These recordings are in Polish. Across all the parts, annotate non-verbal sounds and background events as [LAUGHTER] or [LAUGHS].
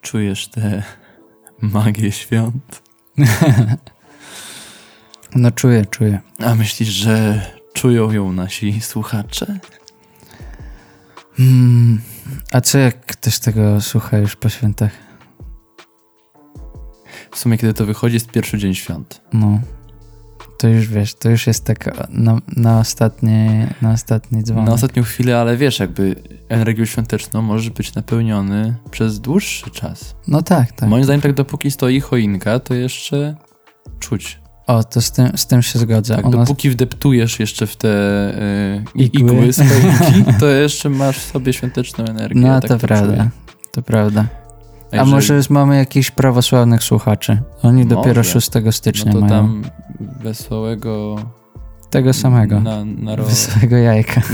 Czujesz tę magię świąt? [LAUGHS] No czuję, czuję. A myślisz, że czują ją nasi słuchacze? Hmm. A co jak ktoś tego słucha już po świętach? W sumie, kiedy to wychodzi, jest pierwszy dzień świąt. No. To już wiesz, to już jest tak na, na, ostatni, na ostatni dzwonek. Na ostatnią chwilę, ale wiesz, jakby energią świąteczną możesz być napełniony przez dłuższy czas. No tak, tak. Moim zdaniem, tak dopóki stoi choinka, to jeszcze czuć. O, to z tym, z tym się zgodzę. Tak, Ona... dopóki wdeptujesz jeszcze w te y, Igły. igły z choinki, [LAUGHS] to jeszcze masz w sobie świąteczną energię. No ja to tak prawda, czuję. to prawda. A jeżeli- może już mamy jakichś prawosławnych słuchaczy? Oni dopiero Może. 6 stycznia no to mają. tam wesołego Tego samego. Na, na ro... Wesołego jajka. [LAUGHS]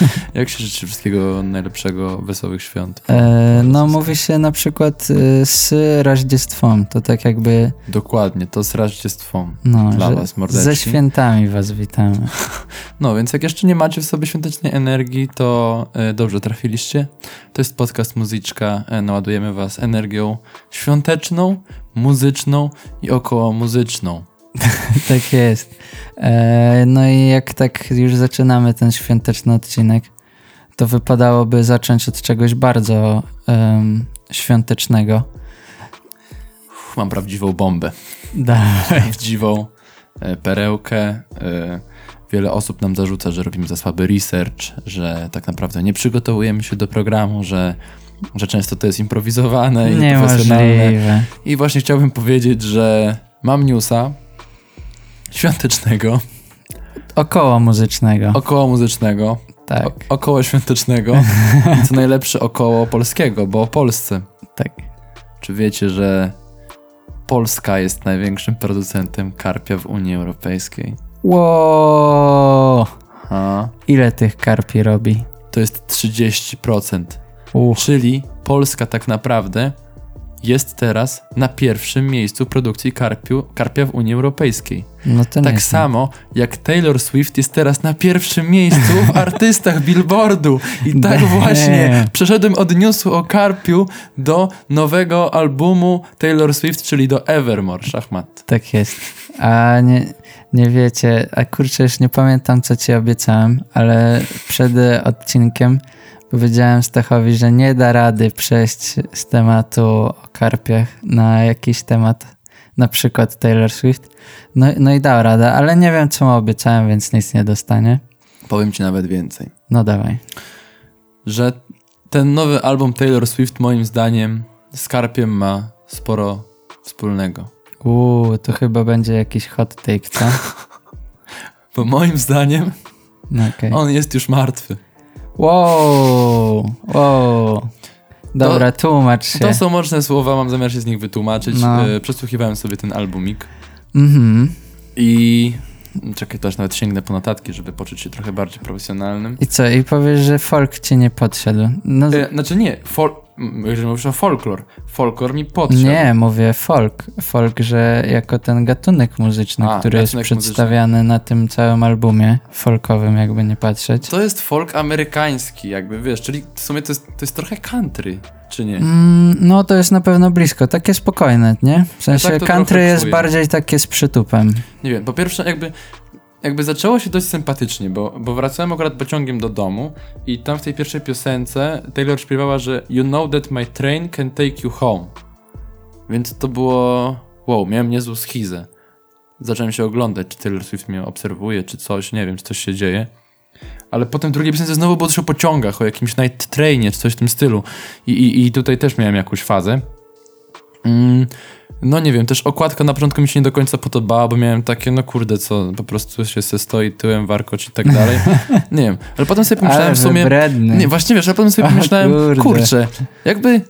[LAUGHS] Jak się życzy wszystkiego najlepszego, wesołych świąt? E, no, mówi się na przykład y, z Raździestwą, to tak jakby... Dokładnie, to z Raździestwą no, dla was, mordeczki. Ze świętami was witamy. [LAUGHS] No, więc jak jeszcze nie macie w sobie świątecznej energii, to e, dobrze trafiliście. To jest podcast Muzyczka, e, naładujemy was energią świąteczną, muzyczną i około muzyczną. [LAUGHS] tak jest. E, no i jak tak już zaczynamy ten świąteczny odcinek, to wypadałoby zacząć od czegoś bardzo em, świątecznego. Mam prawdziwą bombę. Dawaj. [LAUGHS] Prawdziwą e, perełkę. E, wiele osób nam zarzuca, że robimy za słaby research, że tak naprawdę nie przygotowujemy się do programu, że, że często to jest improwizowane i nieprofesjonalne. Niemożliwe. I właśnie chciałbym powiedzieć, że mam newsa świątecznego, Około muzycznego. około muzycznego, tak, o, około świątecznego i co najlepsze około polskiego, bo o Polsce. tak. Czy wiecie, że Polska jest największym producentem karpia w Unii Europejskiej? Wow. Ile tych karpi robi? to jest 30%. Uch, Czyli Polska tak naprawdę jest teraz na pierwszym miejscu produkcji karpiu, karpia w Unii Europejskiej. no Tak samo jak Taylor Swift jest teraz na pierwszym miejscu w [LAUGHS] artystach Billboardu. I tak właśnie przeszedłem od newsu o Karpiu do nowego albumu Taylor Swift, czyli do Evermore, szachmat. Tak jest. A nie, nie wiecie, a kurczę, już nie pamiętam, co ci obiecałem, ale przed odcinkiem powiedziałem Stachowi, że nie da rady przejść z tematu o karpiach na jakiś temat, na przykład Taylor Swift. No, no i dał radę, ale nie wiem, co mu obiecałem, więc nic nie dostanie. Powiem ci nawet więcej. No dawaj. Że ten nowy album Taylor Swift moim zdaniem z Karpiem ma sporo wspólnego. Uuu, to chyba będzie jakiś hot take, co? [LAUGHS] Bo moim zdaniem No okej. on jest już martwy. Wow, wow. Dobra, tłumacz się. To są mocne słowa, mam zamiar się z nich wytłumaczyć. No. E, Przesłuchiwałem sobie ten albumik. Mhm. I czekaj, to aż nawet sięgnę po notatki, żeby poczuć się trochę bardziej profesjonalnym. I co, i powiesz, że folk ci nie podszedł? No, E, znaczy nie, fol, m, jeżeli mówisz o folklor, folklor mi podszedł. nie, mówię folk. Folk, że jako ten gatunek muzyczny, A, który jest gatunek przedstawiany na tym całym albumie folkowym, jakby nie patrzeć. To jest folk amerykański, jakby wiesz, czyli w sumie to jest, to jest trochę country, czy nie? Mm, no to jest na pewno blisko, takie spokojne, nie? W sensie tak to country jest czuję. bardziej takie z przytupem. Nie wiem, po pierwsze jakby, jakby zaczęło się dość sympatycznie, bo, bo wracałem akurat pociągiem do domu i tam w tej pierwszej piosence Taylor śpiewała, że You know that my train can take you home. Więc to było... Wow, miałem niezłą schizę. Zacząłem się oglądać, czy Taylor Swift mnie obserwuje, czy coś, nie wiem, czy coś się dzieje. Ale potem w drugiej piosence znowu było coś o pociągach, o jakimś night trainie, czy coś w tym stylu. I, i, i tutaj też miałem jakąś fazę. Mm, no nie wiem, też okładka na początku mi się nie do końca podobała, bo miałem takie, no kurde, co, po prostu się se stoi tyłem, warkocz i tak dalej. [LAUGHS] Nie wiem, ale potem sobie pomyślałem Ale w sumie... wybredny. Nie, właśnie wiesz, ale potem sobie pomyślałem, kurde. kurczę, jakby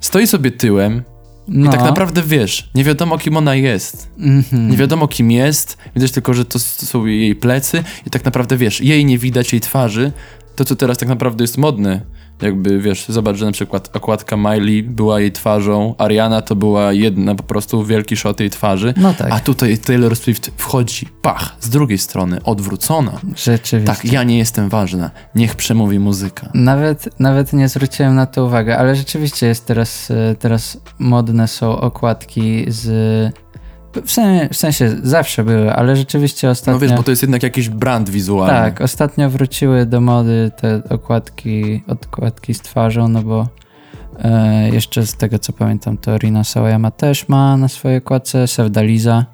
stoi sobie tyłem no. i tak naprawdę wiesz, nie wiadomo kim ona jest. Mhm. Nie wiadomo kim jest, widać tylko, że to są jej plecy i tak naprawdę wiesz, jej nie widać, jej twarzy. To, co teraz tak naprawdę jest modne Jakby, wiesz, zobacz, że na przykład okładka Miley była jej twarzą, Ariana to była jedna, po prostu wielki shot jej twarzy, No tak. a tutaj Taylor Swift wchodzi, pach, z drugiej strony, odwrócona. Rzeczywiście. Tak, ja nie jestem ważna, niech przemówi muzyka. Nawet, nawet nie zwróciłem na to uwagę, ale rzeczywiście jest teraz, e, teraz modne są okładki z. W sensie, w sensie zawsze były, ale rzeczywiście ostatnio. No wiesz, bo to jest jednak jakiś brand wizualny. Tak, ostatnio wróciły do mody te okładki, okładki z twarzą, no bo e, jeszcze z tego co pamiętam, to Rina Sawayama też ma na swojej okładce, Sevdaliza,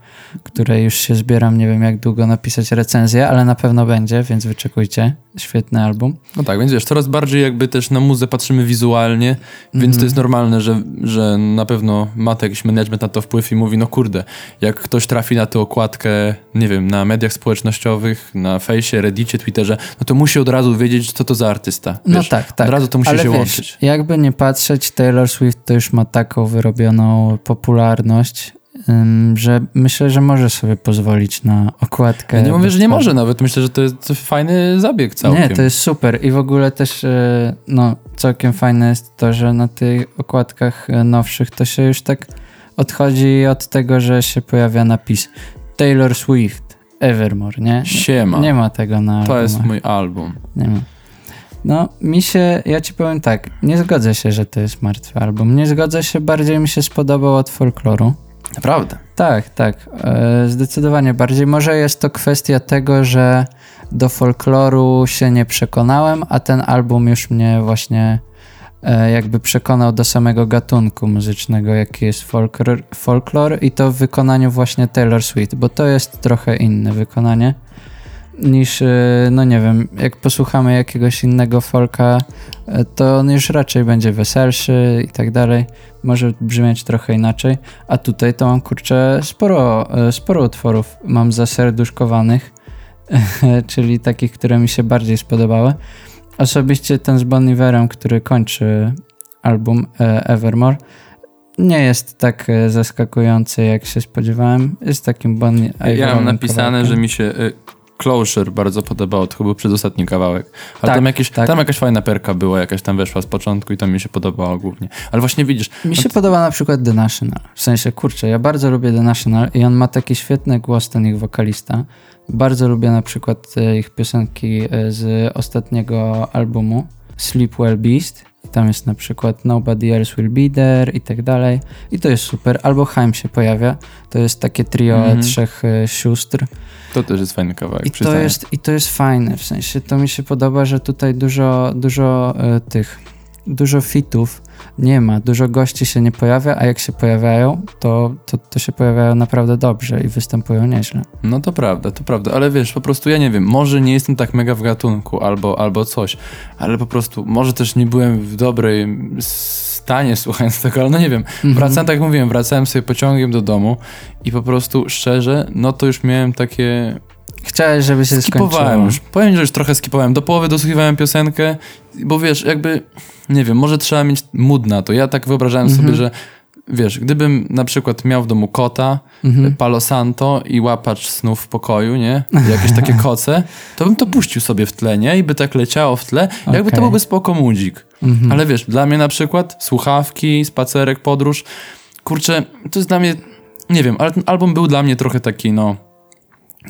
której już się zbieram, nie wiem jak długo napisać recenzję, ale na pewno będzie, więc wyczekujcie. Świetny album. No tak, więc wiesz, coraz bardziej jakby też na muzę patrzymy wizualnie, więc Mhm. to jest normalne, że, że na pewno ma to jakiś management na to wpływ i mówi, no kurde, jak ktoś trafi na tę okładkę, nie wiem, na mediach społecznościowych, na fejsie, reddicie, twitterze, no to musi od razu wiedzieć, co to za artysta. No Wiesz, tak, tak. Od razu to musi Ale się wiesz, łączyć. Jakby nie patrzeć, Taylor Swift to już ma taką wyrobioną popularność, że myślę, że może sobie pozwolić na okładkę. Ja nie mówię, że nie może nawet, myślę, że to jest fajny zabieg całkiem. Nie, to jest super. I w ogóle też e, no, całkiem fajne jest to, że na tych okładkach e, nowszych to się już tak odchodzi od tego, że się pojawia napis Taylor Swift, Evermore, nie? Siema. Nie ma tego na To jest albumach. mój album. Nie ma. No, mi się, ja ci powiem tak, nie zgodzę się, że to jest martwy album. Nie zgodzę się, bardziej mi się spodobał od folkloru. Naprawdę. Tak, tak, e, zdecydowanie bardziej. Może jest to kwestia tego, że do folkloru się nie przekonałem, a ten album już mnie właśnie e, jakby przekonał do samego gatunku muzycznego, jaki jest folklor, folklor i to w wykonaniu właśnie Taylor Swift, bo to jest trochę inne wykonanie niż, e, no nie wiem, jak posłuchamy jakiegoś innego folka, e, to on już raczej będzie weselszy i tak dalej. Może brzmieć trochę inaczej. A tutaj to mam kurczę sporo, e, sporo utworów mam zaserduszkowanych, [LAUGHS] czyli takich, które mi się bardziej spodobały. Osobiście ten z Bon Iverem, który kończy album Evermore, nie jest tak zaskakujący, jak się spodziewałem. Jest takim Bon Iverem. Ja mam napisane, że mi się Closure bardzo podobało, to chyba był przedostatni kawałek. Ale Tak, tam, jakieś, tak. tam jakaś fajna perka była, jakaś tam weszła z początku i tam mi się podobało głównie. Ale właśnie widzisz, Mi się podoba na przykład The National. W sensie, kurczę, ja bardzo lubię The National i on ma taki świetny głos, ten ich wokalista. Bardzo lubię na przykład e, ich piosenki e, z ostatniego albumu Sleep Well Beast. Tam jest na przykład Nobody Else Will Be There i tak dalej. I to jest super. Albo Haim się pojawia. To jest takie trio Mhm. trzech e, sióstr. To też jest fajny kawałek, I to, jest, I to jest fajne, w sensie to mi się podoba, że tutaj dużo, dużo e, tych, dużo fitów nie ma, dużo gości się nie pojawia, a jak się pojawiają, to, to, to się pojawiają naprawdę dobrze i występują nieźle. No to prawda, to prawda, ale wiesz, po prostu ja nie wiem, może nie jestem tak mega w gatunku albo, albo coś, ale po prostu może też nie byłem w dobrej stanie słuchając tego, ale no nie wiem, Mhm. wracałem, tak jak mówiłem, wracałem sobie pociągiem do domu i po prostu szczerze, no to już miałem takie Chciałeś, żeby się Skipowałem skończyło. już. Powiem, że już trochę skipowałem. Do połowy dosłuchiwałem piosenkę, bo wiesz, jakby, nie wiem, może trzeba mieć mood na to. Ja tak wyobrażałem Mhm. sobie, że wiesz, gdybym na przykład miał w domu kota, Mhm. Palo Santo i łapacz snów w pokoju, nie? Jakieś takie [LAUGHS] koce, to bym to puścił sobie w tle, nie? I by tak leciało w tle. Jakby to byłby spoko mudzik. Mhm. Ale wiesz, dla mnie na przykład słuchawki, spacerek, podróż, kurczę, to jest dla mnie, nie wiem, ale ten album był dla mnie trochę taki, no,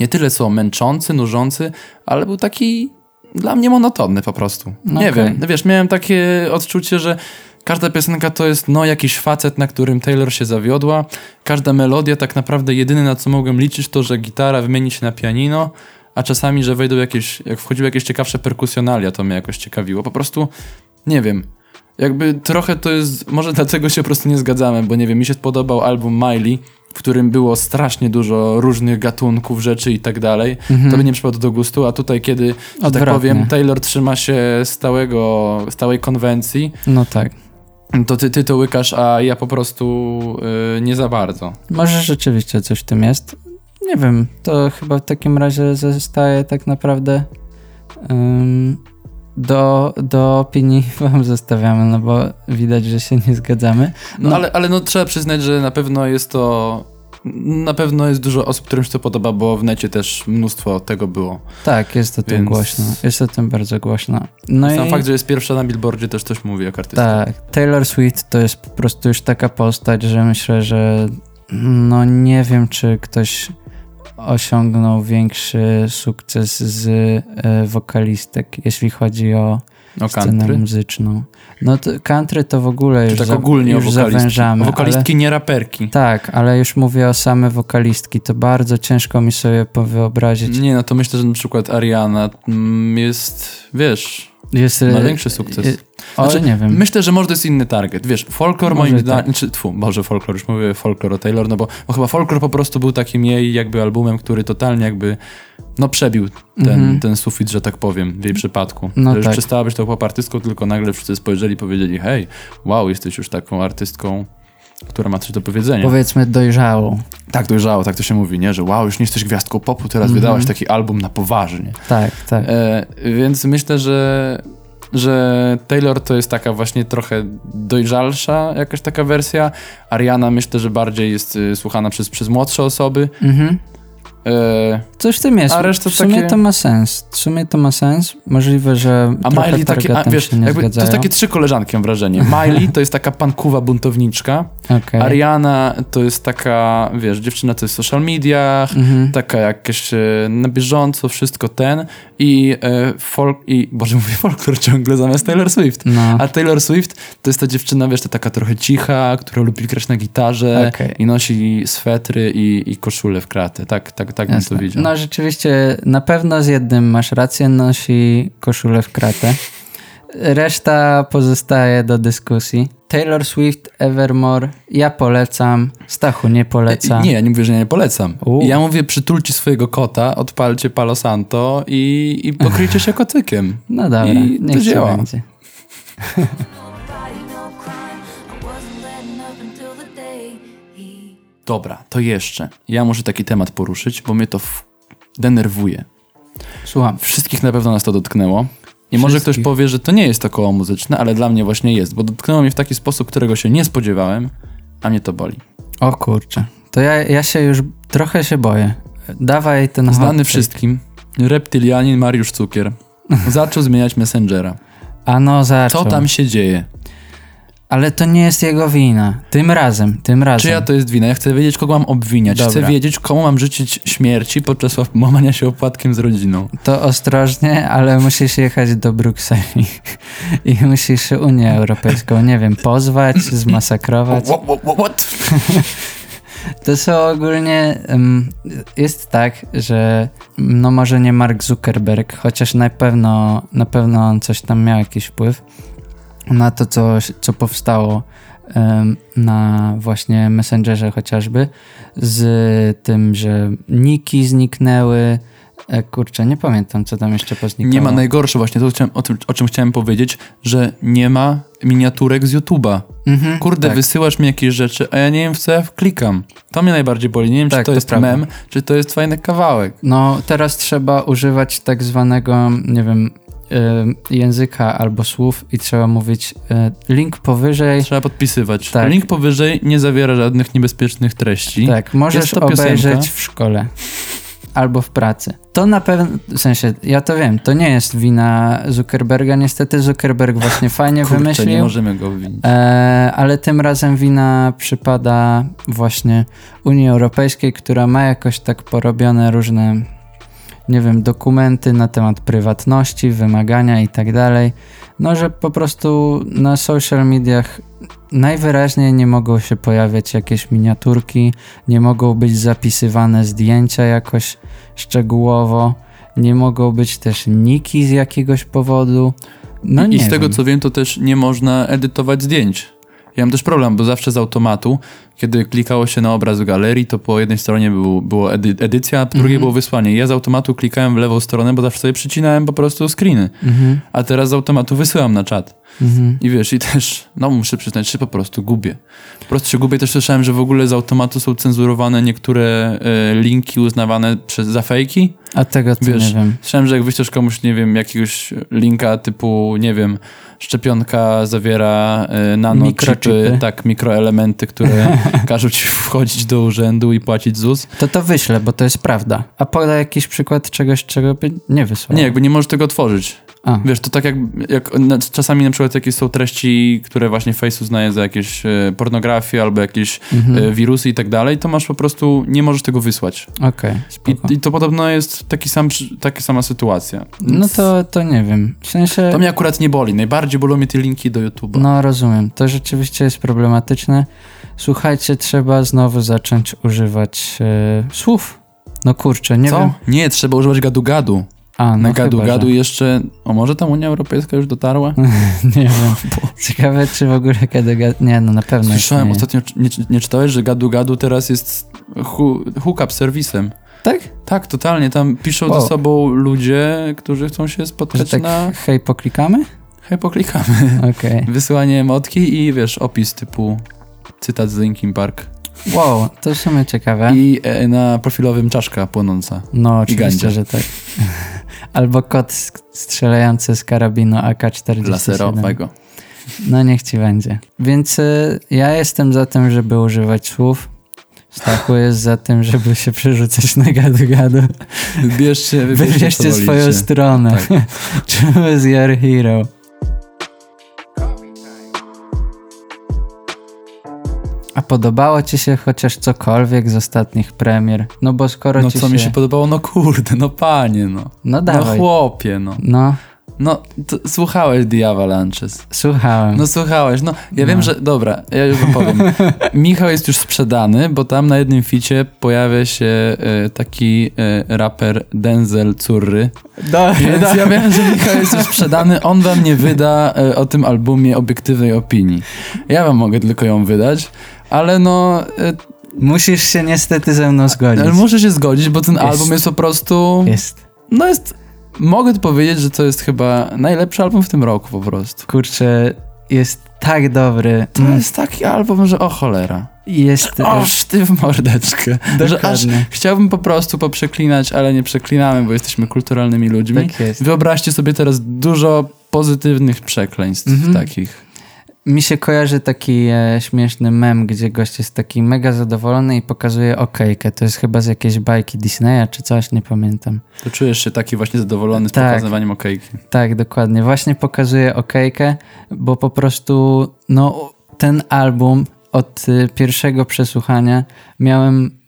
nie tyle co męczący, nużący, ale był taki dla mnie monotonny po prostu. Nie Okej. wiem, wiesz, miałem takie odczucie, że każda piosenka to jest, no, jakiś facet, na którym Taylor się zawiodła. Każda melodia, tak naprawdę jedyne na co mogłem liczyć, to, że gitara wymieni się na pianino, a czasami, że wejdą jakieś, jak wchodziły jakieś ciekawsze perkusjonalia, to mnie jakoś ciekawiło. Po prostu, nie wiem, jakby trochę to jest, może dlatego się po prostu nie zgadzamy, bo nie wiem, mi się podobał album Miley, w którym było strasznie dużo różnych gatunków, rzeczy i tak dalej. To by nie przypadło do gustu, a tutaj kiedy, że tak powiem, Taylor trzyma się stałego, stałej konwencji, No tak. to ty, ty to łykasz, a ja po prostu y, nie za bardzo. Może rzeczywiście coś w tym jest. Nie wiem, to chyba w takim razie zostaje tak naprawdę ym, do, do opinii [LAUGHS] wam zostawiamy, no bo widać, że się nie zgadzamy. No, No. Ale, ale no trzeba przyznać, że na pewno jest to na pewno jest dużo osób, którym się to podoba, bo w necie też mnóstwo tego było. Tak, jest o tym Więc- głośno. Jest o tym bardzo głośno. No Sam i fakt, że jest pierwsza na billboardzie też coś mówi jak artysta. tak, Taylor Swift to jest po prostu już taka postać, że myślę, że no nie wiem, czy ktoś osiągnął większy sukces z e, wokalistek, jeśli chodzi o O scenę country. muzyczną. No to country to w ogóle już, tak za, ogólnie już wokalistki. zawężamy. Wokalistki, nie raperki. Ale, tak, ale już mówię o same wokalistki. To bardzo ciężko mi sobie wyobrazić. Nie, no to myślę, że na przykład Ariana mm, jest, wiesz, Jest, ma e, większy sukces. O, Znaczy, nie wiem. Myślę, że może to jest inny target. Wiesz, folklor moim zdaniem, tak. czy tfu, może folklor, już mówię folklor o Taylor, no bo, bo chyba folklor po prostu był takim jej jakby albumem, który totalnie jakby, no przebił ten, Mhm. ten sufit, że tak powiem, w jej przypadku. No że już tak. przestała być tą pop artystką, tylko nagle wszyscy spojrzeli i powiedzieli, hej, wow, jesteś już taką artystką, która ma coś do powiedzenia. Powiedzmy dojrzałą. tak dojrzało, tak to się mówi, nie? Że wow, już nie jesteś gwiazdką popu, teraz Mhm. wydałaś taki album na poważnie. Tak, tak. E, więc myślę, że, że Taylor to jest taka właśnie trochę dojrzalsza jakaś taka wersja. Ariana myślę, że bardziej jest y, słuchana przez, przez młodsze osoby. Mhm. Coś w tym jest. A reszta w sumie takie- to ma sens. W sumie to ma sens. Możliwe, że a Miley takie, a, wiesz, jakby, to jest takie trzy koleżanki mam wrażenie. [LAUGHS] Miley to jest taka pankuwa buntowniczka. Okej. Ariana to jest taka, wiesz, dziewczyna to jest w social mediach, Mhm. taka jakaś e, na bieżąco, wszystko ten i e, folk, i, boże [LAUGHS] mówię folklor ciągle zamiast Taylor Swift. No, A Taylor Swift to jest ta dziewczyna, wiesz, to taka trochę cicha, która lubi grać na gitarze Okej. i nosi swetry i, i koszulę w kratę. Tak, tak, tak bym jasne. to widział. No rzeczywiście, na pewno z jednym masz rację, nosi koszulę w kratę. Reszta pozostaje do dyskusji. Taylor Swift, Evermore, ja polecam. Stachu nie poleca. Nie, ja nie mówię, że nie polecam. U. Ja mówię, przytulcie swojego kota, odpalcie Palo Santo i, i pokryjcie się kocykiem. No dobra, I to niech ci działa. będzie. Dobra, to jeszcze. Ja muszę taki temat poruszyć, bo mnie to denerwuje. Słucham. Wszystkich na pewno nas to dotknęło. I może ktoś powie, że to nie jest to koło muzyczne, ale dla mnie właśnie jest, bo dotknęło mnie w taki sposób, którego się nie spodziewałem, a mnie to boli. O kurczę. To ja, ja się już trochę się boję. Dawaj ten Znany wszystkim, reptylianin Mariusz Cukier zaczął zmieniać Messengera. A no zaczął. Co tam się dzieje? Ale to nie jest jego wina. Tym razem, tym razem. Czyja to jest wina? Ja chcę wiedzieć, kogo mam obwiniać. Chcę Dobra. wiedzieć, komu mam życzyć śmierci podczas łamania się opłatkiem z rodziną. To ostrożnie, ale musisz jechać do Brukseli [LAUGHS] i musisz Unię Europejską, nie wiem, pozwać, zmasakrować. What? what, what? [LAUGHS] To są ogólnie. jest tak, że no może nie Mark Zuckerberg, chociaż na pewno, na pewno on coś tam miał jakiś wpływ na to, co, co powstało na właśnie Messengerze chociażby, z tym, że niki zniknęły. E, kurczę, nie pamiętam, co tam jeszcze poznikało. Nie ma najgorsze właśnie, to chciałem, o, tym, o czym chciałem powiedzieć, że nie ma miniaturek z YouTube'a. Mhm, Kurde, tak. wysyłasz mi jakieś rzeczy, a ja nie wiem, w co ja wklikam. To mnie najbardziej boli. Nie wiem, Tak, czy to, to jest prawda. mem, czy to jest fajny kawałek. No, teraz trzeba używać tak zwanego, nie wiem, języka albo słów i trzeba mówić y, link powyżej. Trzeba podpisywać. Tak. Link powyżej nie zawiera żadnych niebezpiecznych treści. Tak, możesz to piosenka. obejrzeć w szkole albo w pracy. To na pewno, w sensie, ja to wiem, to nie jest wina Zuckerberga. Niestety Zuckerberg właśnie [LAUGHS] fajnie Kurczę, wymyślił. nie możemy go obwinić. E, ale tym razem wina przypada właśnie Unii Europejskiej, która ma jakoś tak porobione różne, nie wiem, dokumenty na temat prywatności, wymagania i tak dalej. No, że po prostu na social mediach najwyraźniej nie mogą się pojawiać jakieś miniaturki, nie mogą być zapisywane zdjęcia jakoś szczegółowo, nie mogą być też niki z jakiegoś powodu. No I, nie I z tego wiem. co wiem, to też nie można edytować zdjęć. Ja mam też problem, bo zawsze z automatu, kiedy klikało się na obraz w galerii, to po jednej stronie był, było edy edycja, a po drugiej było wysłanie. Ja z automatu klikałem w lewą stronę, bo zawsze sobie przycinałem po prostu screeny. Mhm. A teraz z automatu wysyłam na czat. Mhm. I wiesz, i też, no muszę przyznać, się po prostu gubię. Po prostu się gubię. Też słyszałem, że w ogóle z automatu są cenzurowane niektóre e, linki uznawane przez, za fejki. A tego to Wiesz, nie wiem. Słyszałem, że jak wyślesz komuś, nie wiem, jakiegoś linka typu, nie wiem, szczepionka zawiera e, nanochipy, tak, mikroelementy, które [LAUGHS] każą ci wchodzić do urzędu i płacić ZUS. To to wyślę, bo to jest prawda. A podaj jakiś przykład czegoś, czego by nie wysłał. Nie, jakby nie możesz tego otworzyć. A, Wiesz, to tak jak, jak na, czasami na przykład jakieś są treści, które właśnie Face uznaje za jakieś e, pornografię albo jakieś mhm. e, wirusy i tak dalej, to masz po prostu, nie możesz tego wysłać. okej, spoko. I, I to podobno jest taki sam, taka sama sytuacja. No to, to nie wiem. W sensie... To mnie akurat nie boli. Najbardziej bolą mnie te linki do YouTube'a. No rozumiem, to rzeczywiście jest problematyczne. Słuchajcie, trzeba znowu zacząć używać e, słów. No kurczę, nie Co? wiem. Nie, trzeba używać gadu-gadu. A, no Na gadu-gadu jeszcze... O, może tam Unia Europejska już dotarła? [LAUGHS] Nie wiem. Ciekawe, czy w ogóle kiedy... Nie, no na pewno Słyszałem istnieje. ostatnio, nie, nie czytałeś, że gadu-gadu teraz jest hu, hookup serwisem. Tak? Tak, totalnie. Tam piszą Wow. ze sobą ludzie, którzy chcą się spotkać tak na... hej, poklikamy? Hej, poklikamy. [LAUGHS] [LAUGHS] Okej. Wysyłanie emotki i wiesz, opis typu cytat z Linkin Park. Wow, to w sumie ciekawe. I e, na profilowym czaszka płonąca. No, oczywiście, że tak. Albo kot strzelający z karabinu AK-47. Laserowego. No niech ci będzie. Więc y, ja jestem za tym, żeby używać słów. Stachu jest za tym, żeby się przerzucać na gadu-gadu. Wybierzcie, wybierzcie, Wybierzcie swoją stronę. Tak. [LAUGHS] Choose your hero. A podobało ci się chociaż cokolwiek z ostatnich premier? No bo skoro No ci co się... mi się podobało? No kurde, no panie, no. No No dawaj. chłopie, no. No, No, to, słuchałeś The Avalanches. słuchałem. No słuchałeś, no ja No. wiem, że... Dobra, ja już wam powiem. [LAUGHS] Michał jest już sprzedany, bo tam na jednym ficie pojawia się e, taki e, raper Denzel Curry. Do, Więc ja wiem, że Michał jest już sprzedany. On wam nie wyda e, o tym albumie obiektywnej opinii. Ja wam mogę tylko ją wydać, ale no... E, Musisz się niestety ze mną zgodzić. ale muszę się zgodzić, bo ten Jest. album jest po prostu... Jest. No jest... Mogę powiedzieć, że to jest chyba najlepszy album w tym roku po prostu. Kurczę, jest tak dobry. To Mm, jest taki album, że o cholera. Jest... Oż ty w mordeczkę. Że aż chciałbym po prostu poprzeklinać, ale nie przeklinamy, bo jesteśmy kulturalnymi ludźmi. Tak jest. Wyobraźcie sobie teraz dużo pozytywnych przekleństw Mhm. takich. Mi się kojarzy taki e, śmieszny mem, gdzie gość jest taki mega zadowolony i pokazuje okejkę. To jest chyba z jakiejś bajki Disneya czy coś, nie pamiętam. To czujesz się taki właśnie zadowolony z Tak. pokazywaniem okejki. Tak, dokładnie. Właśnie pokazuje okejkę, bo po prostu no, ten album od y, pierwszego przesłuchania miałem,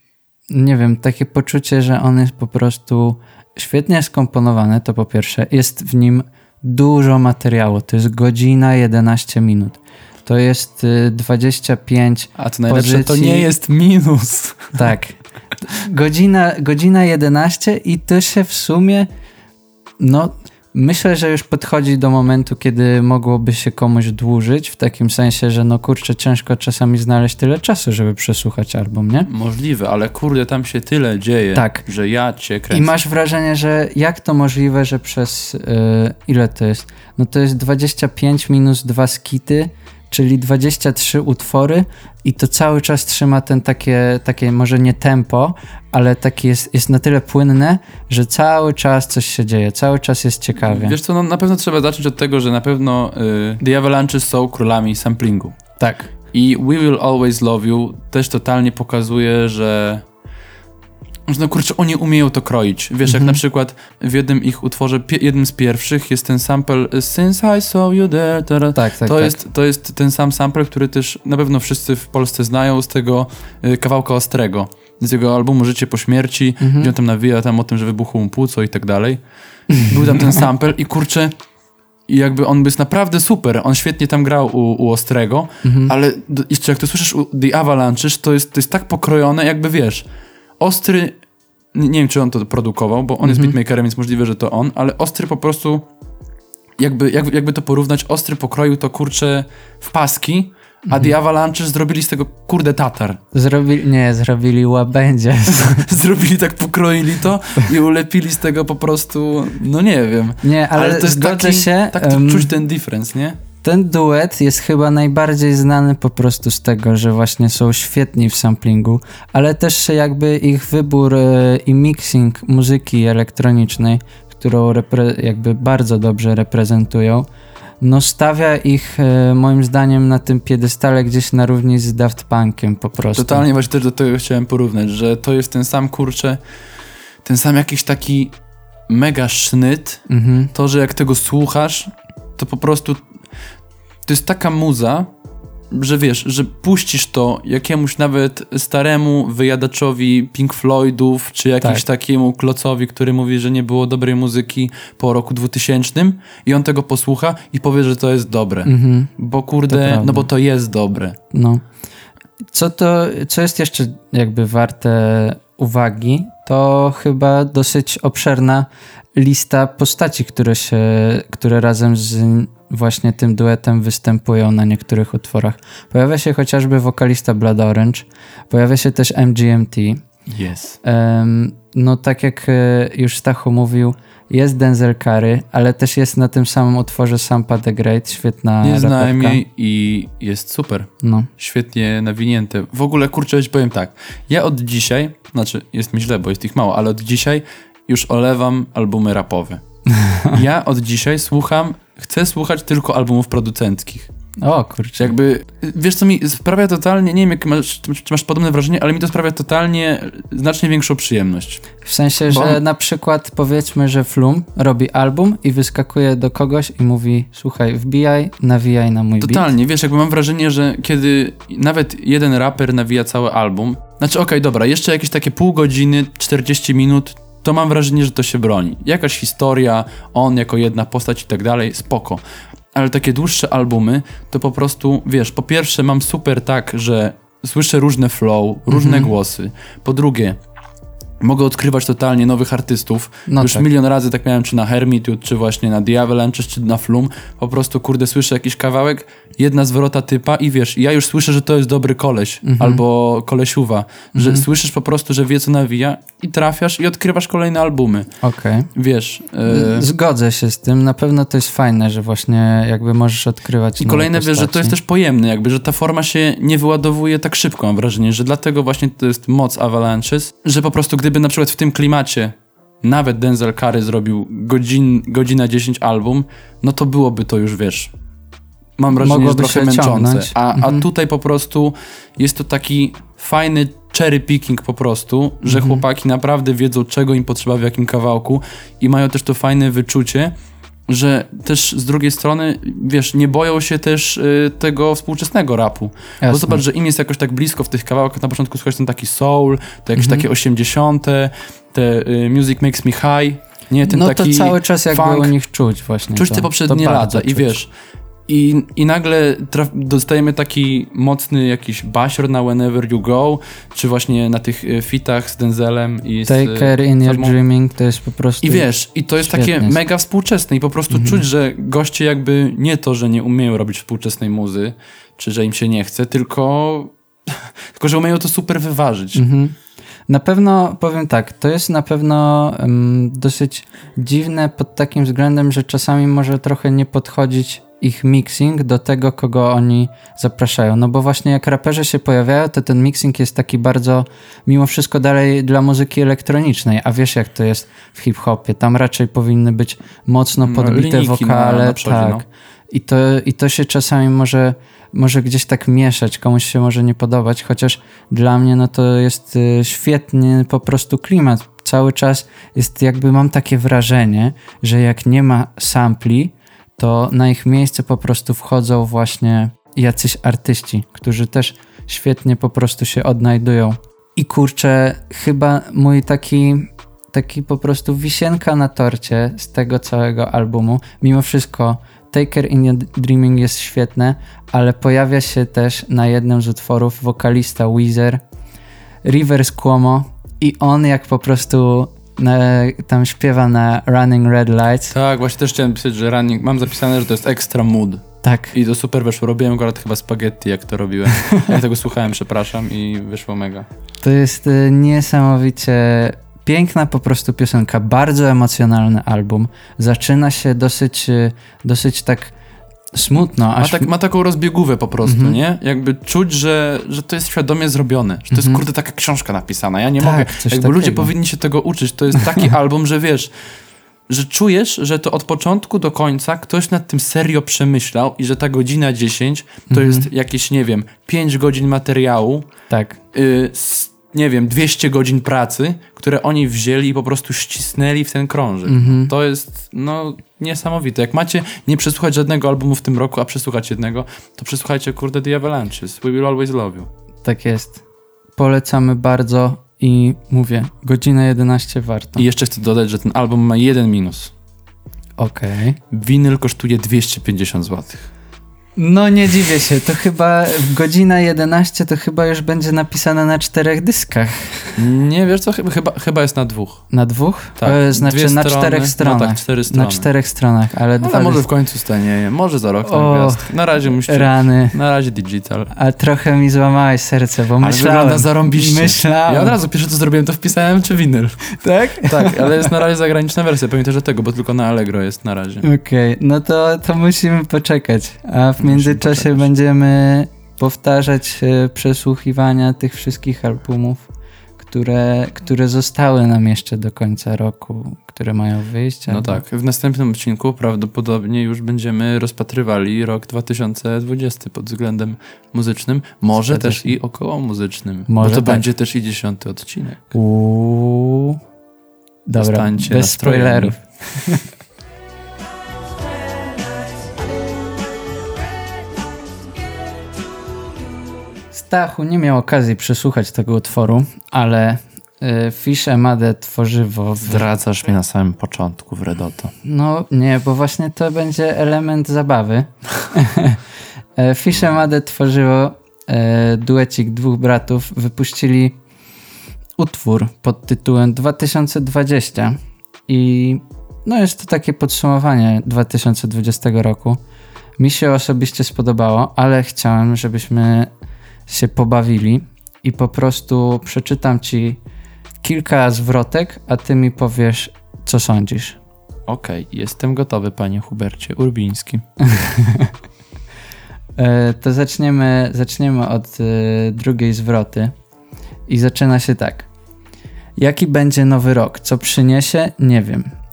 nie wiem, takie poczucie, że on jest po prostu świetnie skomponowany, to po pierwsze. Jest w nim dużo materiału. To jest godzina 11 minut. To jest y, 25 A to najlepsze, to Pozycji- nie jest minus. [LAUGHS] Tak. Godzina, godzina 11 i to się w sumie, no, myślę, że już podchodzi do momentu, kiedy mogłoby się komuś dłużyć, w takim sensie, że no kurczę, ciężko czasami znaleźć tyle czasu, żeby przesłuchać album, nie? Możliwe, ale kurde, tam się tyle dzieje, Tak. że ja cię kręcę. I masz wrażenie, że jak to możliwe, że przez, y, ile to jest? No to jest 25 minus dwa skity, czyli 23 utwory i to cały czas trzyma ten takie, takie może nie tempo, ale takie jest, jest na tyle płynne, że cały czas coś się dzieje, cały czas jest ciekawie. Wiesz co, no, na pewno trzeba zacząć od tego, że na pewno y, The Avalanches są królami samplingu. tak. I We Will Always Love You też totalnie pokazuje, że że no kurczę, oni umieją to kroić. Wiesz, jak Mhm. na przykład w jednym ich utworze, jednym z pierwszych jest ten sample y, Since I Saw You There, Tak, tak, to, tak. Jest, to jest ten sam sample, który też na pewno wszyscy w Polsce znają z tego y, kawałka Ostrego. Z jego albumu Życie po śmierci, Mhm. gdzie on tam nawija tam o tym, że wybuchło mu płuco i tak dalej. Był tam ten [LAUGHS] sample i kurczę, i jakby on jest naprawdę super. On świetnie tam grał u, u Ostrego, Mhm. ale jeszcze jak to słyszysz u The Avalanches, to jest, to jest tak pokrojone, jakby wiesz, Ostry, nie wiem czy on to produkował, bo on jest Mhm. beatmakerem, więc możliwe, że to on, ale Ostry po prostu, jakby, jakby, jakby to porównać, Ostry pokroił to kurczę w paski, a Mhm. The Avalanches zrobili z tego kurde tatar. Zrobili, nie, zrobili łabędzie. [LAUGHS] zrobili tak, pokroili to i ulepili z tego po prostu, no nie wiem. Nie, ale, Ale to jest taki, się. tak to em, czuć ten difference, nie? Ten duet jest chyba najbardziej znany po prostu z tego, że właśnie są świetni w samplingu, ale też jakby ich wybór e, i mixing muzyki elektronicznej, którą jakby bardzo dobrze reprezentują, no stawia ich e, moim zdaniem na tym piedestale gdzieś na równi z Daft Punkiem po prostu. Totalnie właśnie też do tego chciałem porównać, że to jest ten sam kurczę, ten sam jakiś taki mega sznyt, Mhm. to, że jak tego słuchasz, to po prostu to jest taka muza, że wiesz, że puścisz to jakiemuś nawet staremu wyjadaczowi Pink Floydów, czy jakimś Tak. takiemu klocowi, który mówi, że nie było dobrej muzyki po roku 2000 i on tego posłucha i powie, że to jest dobre. Mhm. Bo kurde, no bo to jest dobre. No. Co to, co jest jeszcze jakby warte uwagi, to chyba dosyć obszerna lista postaci, które się, które razem z właśnie tym duetem występują na niektórych utworach. Pojawia się chociażby wokalista Blood Orange, pojawia się też MGMT. Jest. Em, no tak jak e, już Stachu mówił, jest Denzel Curry, ale też jest na tym samym utworze Sampa the Great, świetna Nie znałem jej i jest super. No. Świetnie nawinięte. W ogóle, kurczę, powiem tak. Ja od dzisiaj, znaczy jest mi źle, bo jest ich mało, ale od dzisiaj już olewam albumy rapowe. [LAUGHS] Ja od dzisiaj słucham, chcę słuchać tylko albumów producenckich. O kurczę. Jakby, wiesz co mi sprawia totalnie, nie wiem jak masz, czy masz podobne wrażenie, ale mi to sprawia totalnie znacznie większą przyjemność. W sensie, Bo- że na przykład powiedzmy, że Flum robi album i wyskakuje do kogoś i mówi słuchaj, wbijaj, nawijaj na mój beat. Totalnie, wiesz, jakby mam wrażenie, że kiedy nawet jeden raper nawija cały album, znaczy okej, dobra, jeszcze jakieś takie pół godziny, 40 minut, to mam wrażenie, że to się broni. Jakaś historia, on jako jedna postać i tak dalej, spoko. Ale takie dłuższe albumy, to po prostu, wiesz, po pierwsze mam super tak, że słyszę różne flow, różne Mhm. głosy. Po drugie, mogę odkrywać totalnie nowych artystów. No Już tak. milion razy tak miałem, czy na Hermitude, czy właśnie na The Avalanche, czy na Flum. Po prostu, kurde, słyszę jakiś kawałek, jedna zwrota typa i wiesz, ja już słyszę, że to jest dobry koleś, Mhm. albo kolesiuwa. Że słyszysz po prostu, że wie, co nawija i trafiasz i odkrywasz kolejne albumy. Okej. Wiesz, e, Zgodzę się z tym. Na pewno to jest fajne, że właśnie jakby możesz odkrywać I kolejne, wiesz, że to jest też pojemne, jakby, że ta forma się nie wyładowuje tak szybko, mam wrażenie, że dlatego właśnie to jest moc Avalanches, że po prostu gdyby na przykład w tym klimacie nawet Denzel Curry zrobił godzin, godzina 10 album, no to byłoby to już, wiesz, mam wrażenie, że trochę męczące. A, Mhm. a tutaj po prostu jest to taki fajny cherry picking po prostu, że Mhm. chłopaki naprawdę wiedzą, czego im potrzeba w jakim kawałku i mają też to fajne wyczucie, że też z drugiej strony, wiesz, nie boją się też y, tego współczesnego rapu. Bo Jasne. zobacz, że im jest jakoś tak blisko w tych kawałkach, na początku słuchać ten taki soul, to jakieś Mhm. takie 80., te y, Music Makes Me High, nie, ten no to cały czas jakby funk. u nich czuć właśnie. Czuć to, te poprzednie lata i wiesz, i, i nagle traf, dostajemy taki mocny jakiś basior na Whenever You Go, czy właśnie na tych y, fitach z Denzelem i z... y, Take care in your dreaming to jest po prostu... I wiesz, i to jest takie. Mhm. mega współczesne i po prostu czuć, że goście jakby nie to, że nie umieją robić współczesnej muzy, czy że im się nie chce, tylko, [LAUGHS] tylko że umieją to super wyważyć. Mhm. Na pewno powiem tak, to jest na pewno em, dosyć dziwne pod takim względem, że czasami może trochę nie podchodzić ich mixing do tego, kogo oni zapraszają. No bo właśnie jak raperzy się pojawiają, to ten mixing jest taki bardzo, mimo wszystko dalej dla muzyki elektronicznej, a wiesz jak to jest w hip-hopie, tam raczej powinny być mocno No, podbite na- wokale, na przodzie, tak. no. I to, I to się czasami może, może gdzieś tak mieszać, komuś się może nie podobać, chociaż dla mnie no to jest y, świetny po prostu klimat. Cały czas jest jakby mam takie wrażenie, że jak nie ma sampli, to na ich miejsce po prostu wchodzą właśnie jacyś artyści, którzy też świetnie po prostu się odnajdują. I kurczę, chyba mój taki taki po prostu wisienka na torcie z tego całego albumu. Mimo wszystko Taker in Your Dreaming jest świetne, ale pojawia się też na jednym z utworów wokalista Weezer, Rivers Cuomo i on jak po prostu tam śpiewa na Running Red Lights. Tak, właśnie też chciałem pisać, że running, mam zapisane, że to jest extra mood. Tak, I to super weszło. Robiłem akurat chyba spaghetti, jak to robiłem. [LAUGHS] Ja tego słuchałem, przepraszam, i wyszło mega. to jest y, niesamowicie piękna po prostu piosenka, bardzo emocjonalny album. Zaczyna się dosyć, y, dosyć tak smutno. Ma, Aż... tak, ma taką rozbiegówę po prostu, nie? Jakby czuć, że, że to jest świadomie zrobione, że to jest kurde taka książka napisana. Ja nie Tak, mogę. Jakby ludzie powinni się tego uczyć. To jest taki [LAUGHS] album, że wiesz, że czujesz, że to od początku do końca ktoś nad tym serio przemyślał i że ta godzina 10 to jest jakieś, nie wiem, 5 godzin materiału, Tak. y, nie wiem, 200 godzin pracy, które oni wzięli i po prostu ścisnęli w ten krążek. To jest, no, niesamowite. Jak macie nie przesłuchać żadnego albumu w tym roku, a przesłuchać jednego, to przesłuchajcie, kurde, The Avalanches. We will always love you. Tak jest. Polecamy bardzo i mówię, godzina 11 warto. I jeszcze chcę dodać, że ten album ma jeden minus. Okej. Winyl kosztuje 250 zł. No nie dziwię się, to chyba godzina 11 to chyba już będzie napisane na czterech dyskach. Nie, wiesz co, chyba, chyba, jest na dwóch. Na dwóch? Tak, E, znaczy dwie na strony, czterech no stronach. tak, cztery strony. Na czterech stronach, ale dwa Ale może w końcu stanieje, może za rok O. Na razie musicie, Rany. na razie digital. A trochę mi złamałeś serce, bo Ale myślałem. wygląda zarąbiście. Myślałem. Ja od razu pierwsze co zrobiłem, to wpisałem czy winyl. Tak? Tak, ale jest na razie zagraniczna wersja, pamiętaj, że tego, bo tylko na Allegro jest na razie. Okej, no to, to musimy poczekać. A w międzyczasie poczekać. będziemy powtarzać e, przesłuchiwania tych wszystkich albumów, które, które zostały nam jeszcze do końca roku, które mają wyjść. No albo- tak, w następnym odcinku prawdopodobnie już będziemy rozpatrywali rok 2020 pod względem muzycznym, może Zgadza też się. i około muzycznym, Może bo to tak. będzie też i dziesiąty odcinek. Uuu. Dobra, Zostańcie bez spoilerów. [LAUGHS] Stachu nie miał okazji przesłuchać tego utworu, ale y, Fish Emade tworzywo. W, Zdradzasz mnie na samym początku w Redoto. no nie, bo właśnie to będzie element zabawy. [LAUGHS] E, Fish Emade tworzywo e, duecik dwóch bratów wypuścili utwór pod tytułem 2020 i no jest to takie podsumowanie 2020 roku. Mi się osobiście spodobało, ale chciałem, żebyśmy się pobawili i po prostu przeczytam ci kilka zwrotek, a ty mi powiesz, co sądzisz. Okej, jestem gotowy, panie Hubercie Urbiński. [LAUGHS] E, to zaczniemy, zaczniemy od e, drugiej zwroty i zaczyna się tak. Jaki będzie nowy rok? Co przyniesie? Nie wiem.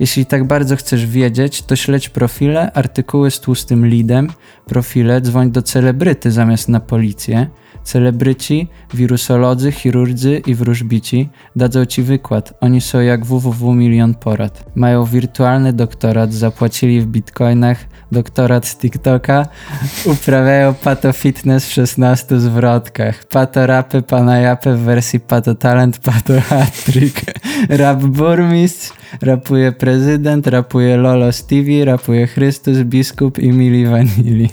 Jeśli tak bardzo chcesz wiedzieć, to śledź profile, artykuły z tłustym lidem, profile, dzwoń do celebryty zamiast na policję. Celebryci, wirusolodzy, chirurdzy i wróżbici dadzą ci wykład. Oni są jak www milion porad. Mają wirtualny doktorat, zapłacili w bitcoinach, doktorat z TikToka, [LAUGHS] uprawiają pato fitness w 16 zwrotkach. Pato rapy, pana japy w wersji pato talent, pato hat-trick. [LAUGHS] Rap burmistrz, rapuje prezydent, rapuje Lolo Stevie, rapuje Chrystus, biskup i Mili Vanilli.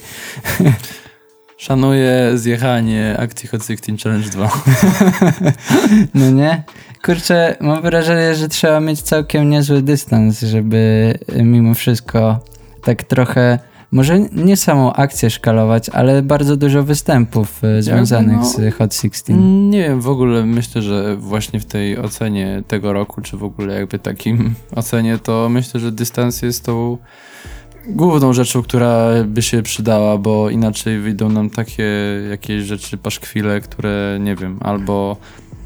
[LAUGHS] Szanuję zjechanie akcji Hot 16 Challenge 2. [LAUGHS] No nie? Kurczę, mam wrażenie, że trzeba mieć całkiem niezły dystans, żeby mimo wszystko tak trochę, może nie samą akcję szkalować, ale bardzo dużo występów y, związanych no, z Hot 16. Nie wiem, w ogóle myślę, że właśnie w tej ocenie tego roku, czy w ogóle jakby takim [LAUGHS] ocenie, to myślę, że dystans jest tą główną rzeczą, która by się przydała, bo inaczej wyjdą nam takie jakieś rzeczy, paszkwile, które nie wiem, albo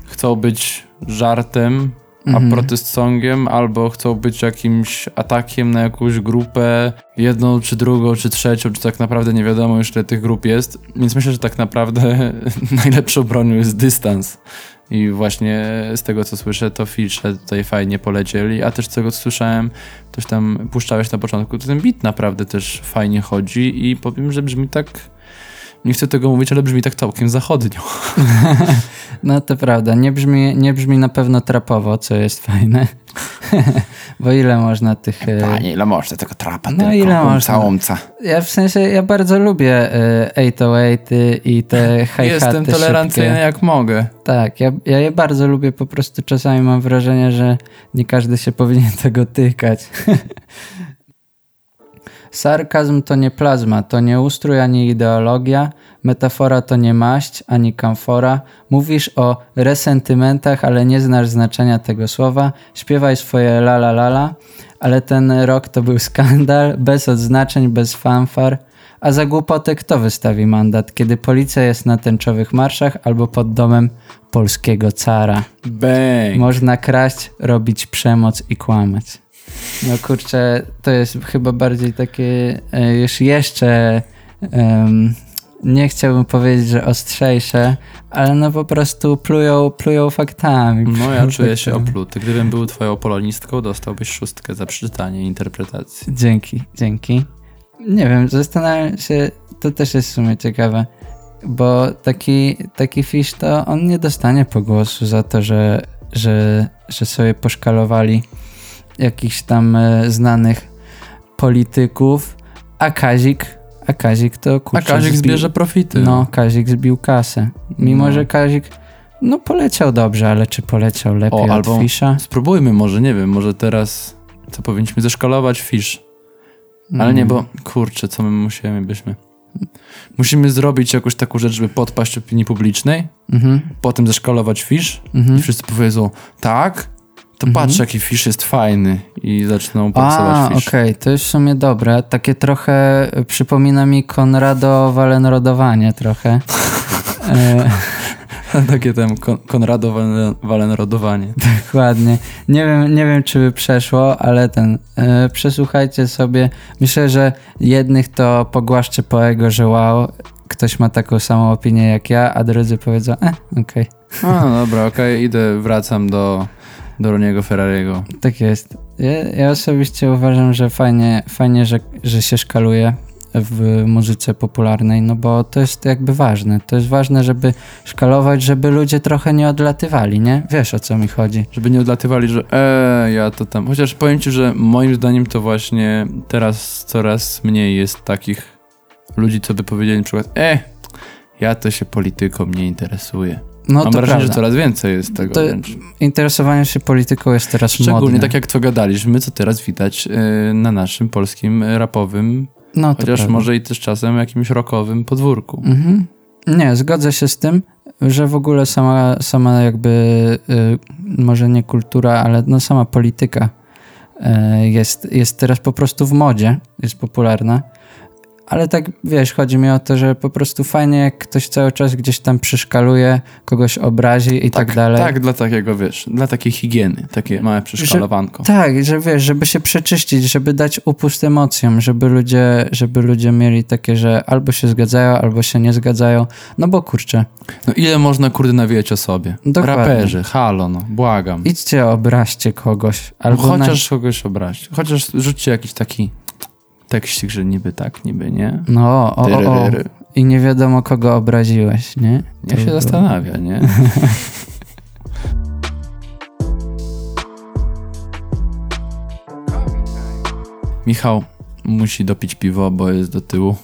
chcą być żartem, a Mhm. protest songiem, albo chcą być jakimś atakiem na jakąś grupę, jedną, czy drugą, czy trzecią, czy tak naprawdę nie wiadomo już ile tych grup jest, więc myślę, że tak naprawdę [LAUGHS] najlepszą bronią jest dystans. I właśnie z tego, co słyszę, to filtrze tutaj fajnie polecieli, a też z tego, co słyszałem, coś tam puszczałeś na początku, to ten beat naprawdę też fajnie chodzi i powiem, że brzmi tak, nie chcę tego mówić, ale brzmi tak całkiem zachodnio. [LAUGHS] No to prawda, nie brzmi, nie brzmi na pewno trapowo, co jest fajne. [LAUGHS] Bo ile można tych... y, ile można tego trapa No, ile można? Ja w sensie, ja bardzo lubię y, 808 i te [LAUGHS] hi Jestem tolerancyjny jak mogę. Tak, ja, ja je bardzo lubię, po prostu czasami mam wrażenie, że nie każdy się powinien tego tykać. Sarkazm to nie plazma, to nie ustrój ani ideologia, metafora to nie maść ani kamfora. Mówisz o resentymentach, ale nie znasz znaczenia tego słowa. Śpiewaj swoje la la la la, ale ten rok to był skandal, bez odznaczeń, bez fanfar. A za głupotę kto wystawi mandat, kiedy policja jest na tęczowych marszach albo pod domem polskiego cara? Bang! Można kraść, robić przemoc i kłamać. No kurczę, to jest chyba bardziej takie e, już jeszcze em, nie chciałbym powiedzieć, że ostrzejsze, ale no po prostu plują, plują faktami. No ja czuję się opluty. Gdybym był twoją polonistką, dostałbyś szóstkę za przeczytanie i interpretację. Dzięki, dzięki. Nie wiem, zastanawiam się, to też jest w sumie ciekawe, bo taki, taki fisz to on nie dostanie pogłosu za to, że, że, że sobie poszkalowali jakichś tam e, znanych polityków, a Kazik, a Kazik to A kurczę, Kazik zbił- zbierze profity. No, Kazik zbił kasę. Mimo, No. że Kazik no poleciał dobrze, ale czy poleciał lepiej O, od albo- Fisza? Spróbujmy może, nie wiem, może teraz co powinniśmy zeszkalować fisz. Ale nie, Mm. bo kurczę, co my musimy byśmy. Musimy zrobić jakąś taką rzecz, żeby podpaść opinii publicznej, Mhm, potem zeszkalować fisz mhm. i wszyscy powiedzą tak, to Mhm. patrz jaki fisz jest fajny i zaczną A, popsować fisz. okej, to jest w sumie dobre. Takie trochę y, przypomina mi Konrado Walenrodowanie trochę. [LAUGHS] e, Takie tam kon Konrado Walen- Walenrodowanie. dokładnie. Nie wiem, nie wiem, czy by przeszło, ale ten, e, przesłuchajcie sobie. Myślę, że jednych to pogłaszczy po ego, że wow, ktoś ma taką samą opinię jak ja, a drudzy powiedzą, e, okej, A, no dobra, okej, idę, wracam do, do Roniego Ferrariego. tak jest. Ja, ja osobiście uważam, że fajnie, fajnie że, że się szkaluje w muzyce popularnej, no bo to jest jakby ważne. To jest ważne, żeby szkalować, żeby ludzie trochę nie odlatywali, nie? Wiesz o co mi chodzi. Żeby nie odlatywali, że e, ja to tam. Chociaż powiem ci, że moim zdaniem to właśnie teraz coraz mniej jest takich ludzi, co by powiedzieli na przykład, e, ja to się polityką nie interesuję. No Mam to wrażenie, prawda. że coraz więcej jest tego To wręcz. Interesowanie się polityką jest teraz Szczególnie modne. tak jak to gadaliśmy, co teraz widać e, na naszym polskim rapowym, no, chociaż prawda. może i też czasem jakimś rockowym podwórku. Mhm. Nie, zgodzę się z tym, że w ogóle sama, sama jakby, y, może nie kultura, ale no sama polityka y, jest, jest teraz po prostu w modzie, jest popularna. Ale tak, wiesz, chodzi mi o to, że po prostu fajnie, jak ktoś cały czas gdzieś tam przyszkaluje, kogoś obrazi i tak, dalej. Tak, dla takiego, wiesz, dla takiej higieny, takie małe przeszkalowanko. Tak, że wiesz, żeby się przeczyścić, żeby dać upust emocjom, żeby ludzie, żeby ludzie mieli takie, że albo się zgadzają, albo się nie zgadzają. No bo kurczę, No ile można kurde nawijać o sobie? Dokładnie. Raperzy, halo, no, błagam. idźcie, obraźcie kogoś. Albo No, na- chociaż kogoś obraź. Chociaż rzućcie jakiś taki tekstik, że niby tak, niby nie. No, o, o, o. I nie wiadomo, kogo obraziłeś, nie? Niech się To- zastanawia, nie? [LAUGHS] Michał musi dopić piwo, bo jest do tyłu.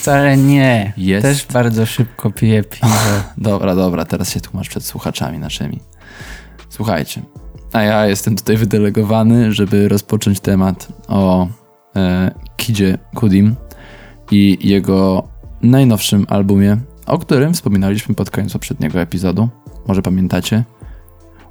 Wcale nie. Jest. Też bardzo szybko piję piwo. [LAUGHS] Dobra, dobra, teraz się tłumacz przed słuchaczami naszymi. Słuchajcie, a ja jestem tutaj wydelegowany, żeby rozpocząć temat o Kidzie Kudim i jego najnowszym albumie, o którym wspominaliśmy pod koniec poprzedniego epizodu. Może pamiętacie?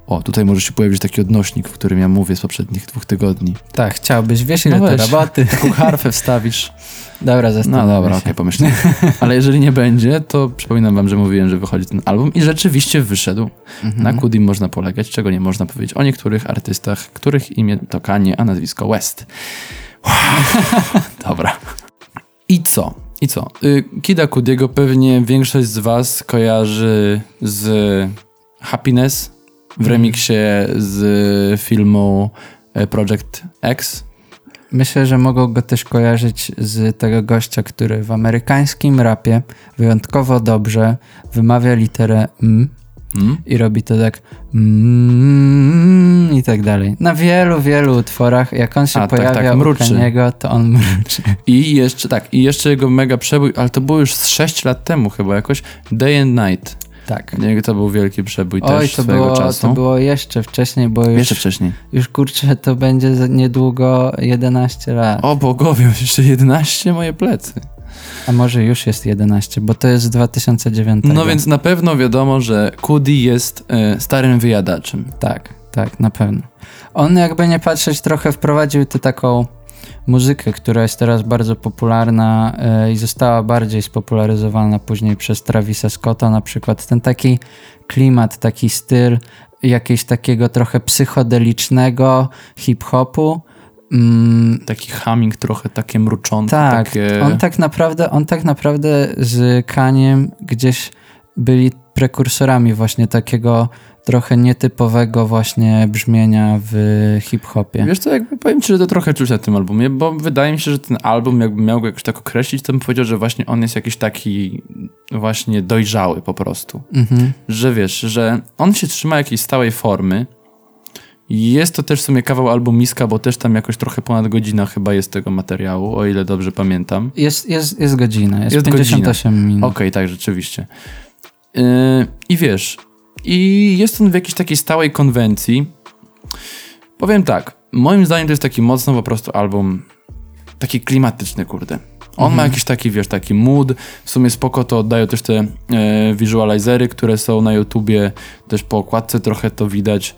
O, tutaj może się pojawić taki odnośnik, w którym ja mówię z poprzednich dwóch tygodni. Tak, chciałbyś, wiesz ile No weź. roboty. [LAUGHS] Taką harfę wstawisz. Dobra, No zastanawiam dobra, okej, pomyślę. [LAUGHS] Ale jeżeli nie będzie, to przypominam wam, że mówiłem, że wychodzi ten album i rzeczywiście wyszedł. Mhm. Na Kudim można polegać, czego nie można powiedzieć o niektórych artystach, których imię to Kanye, a nazwisko West. [LAUGHS] Dobra. I co? I co? Y, Kida Kudiego pewnie większość z was kojarzy z Happiness w remiksie z filmu e, Project X. Myślę, że mogą go też kojarzyć z tego gościa, który w amerykańskim rapie wyjątkowo dobrze wymawia literę M Mm? i robi to tak mm, i tak dalej. Na wielu, wielu utworach, jak on się A, tak, pojawia tak, u mruczy. Kaniego, to on mruczy. I jeszcze tak, i jeszcze jego mega przebój, ale to było już z 6 lat temu chyba jakoś, Day and Night. Tak. Nie, to był wielki przebój Oj, też to swojego było, czasu. to było jeszcze wcześniej, bo już, Jeszcze wcześniej. już kurczę, to będzie niedługo 11 lat. O bogowie, jeszcze 11 moje plecy. A może już jest 11, bo to jest z 2009. No więc na pewno wiadomo, że Kudi jest e, starym wyjadaczem. Tak, tak, na pewno. On jakby nie patrzeć trochę wprowadził tę taką muzykę, która jest teraz bardzo popularna e, i została bardziej spopularyzowana później przez Travisa Scotta na przykład. Ten taki klimat, taki styl jakiegoś takiego trochę psychodelicznego hip-hopu. Mm, Taki humming trochę takie mruczące. tak, takie... on tak naprawdę, on tak naprawdę z Kaniem gdzieś byli prekursorami właśnie takiego trochę nietypowego właśnie brzmienia w hip-hopie. Wiesz co, jakby powiem ci, że to trochę czuć na tym albumie, bo wydaje mi się, że ten album jakby miał go jakoś tak określić, to bym powiedział, że właśnie on jest jakiś taki właśnie dojrzały po prostu. Mhm. Że wiesz, że on się trzyma jakiejś stałej formy. Jest to też w sumie kawał albumiska, bo też tam jakoś trochę ponad godzina chyba jest tego materiału, o ile dobrze pamiętam. Jest, jest, jest godzina, jest, Jest 58 minut. Okej, tak, rzeczywiście. Yy, I wiesz, i jest on w jakiejś takiej stałej konwencji. Powiem tak, moim zdaniem to jest taki mocno po prostu album taki klimatyczny, kurde. On ma jakiś taki, wiesz, taki mood. W sumie spoko to oddają też te e, visualizery, które są na YouTubie. Też po okładce trochę to widać,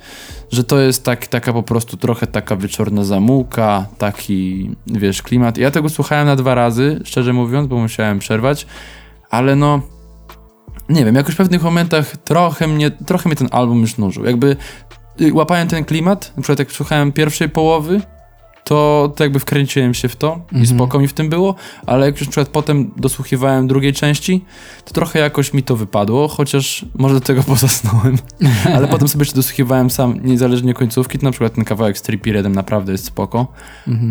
że to jest tak, taka po prostu trochę taka wieczorna zamułka, taki, wiesz, klimat. Ja tego słuchałem na dwa razy, szczerze mówiąc, bo musiałem przerwać, ale no, nie wiem, jakoś w pewnych momentach trochę mnie, trochę mnie ten album już nużył. Jakby y, łapałem ten klimat, na przykład jak słuchałem pierwszej połowy, to, to jakby wkręciłem się w to i spoko mi w tym było, ale jak już na przykład potem dosłuchiwałem drugiej części, to trochę jakoś mi to wypadło, chociaż może do tego [LAUGHS] pozasnąłem. ale potem sobie jeszcze dosłuchiwałem sam, niezależnie końcówki, to na przykład ten kawałek z Trippy Redem naprawdę jest spoko.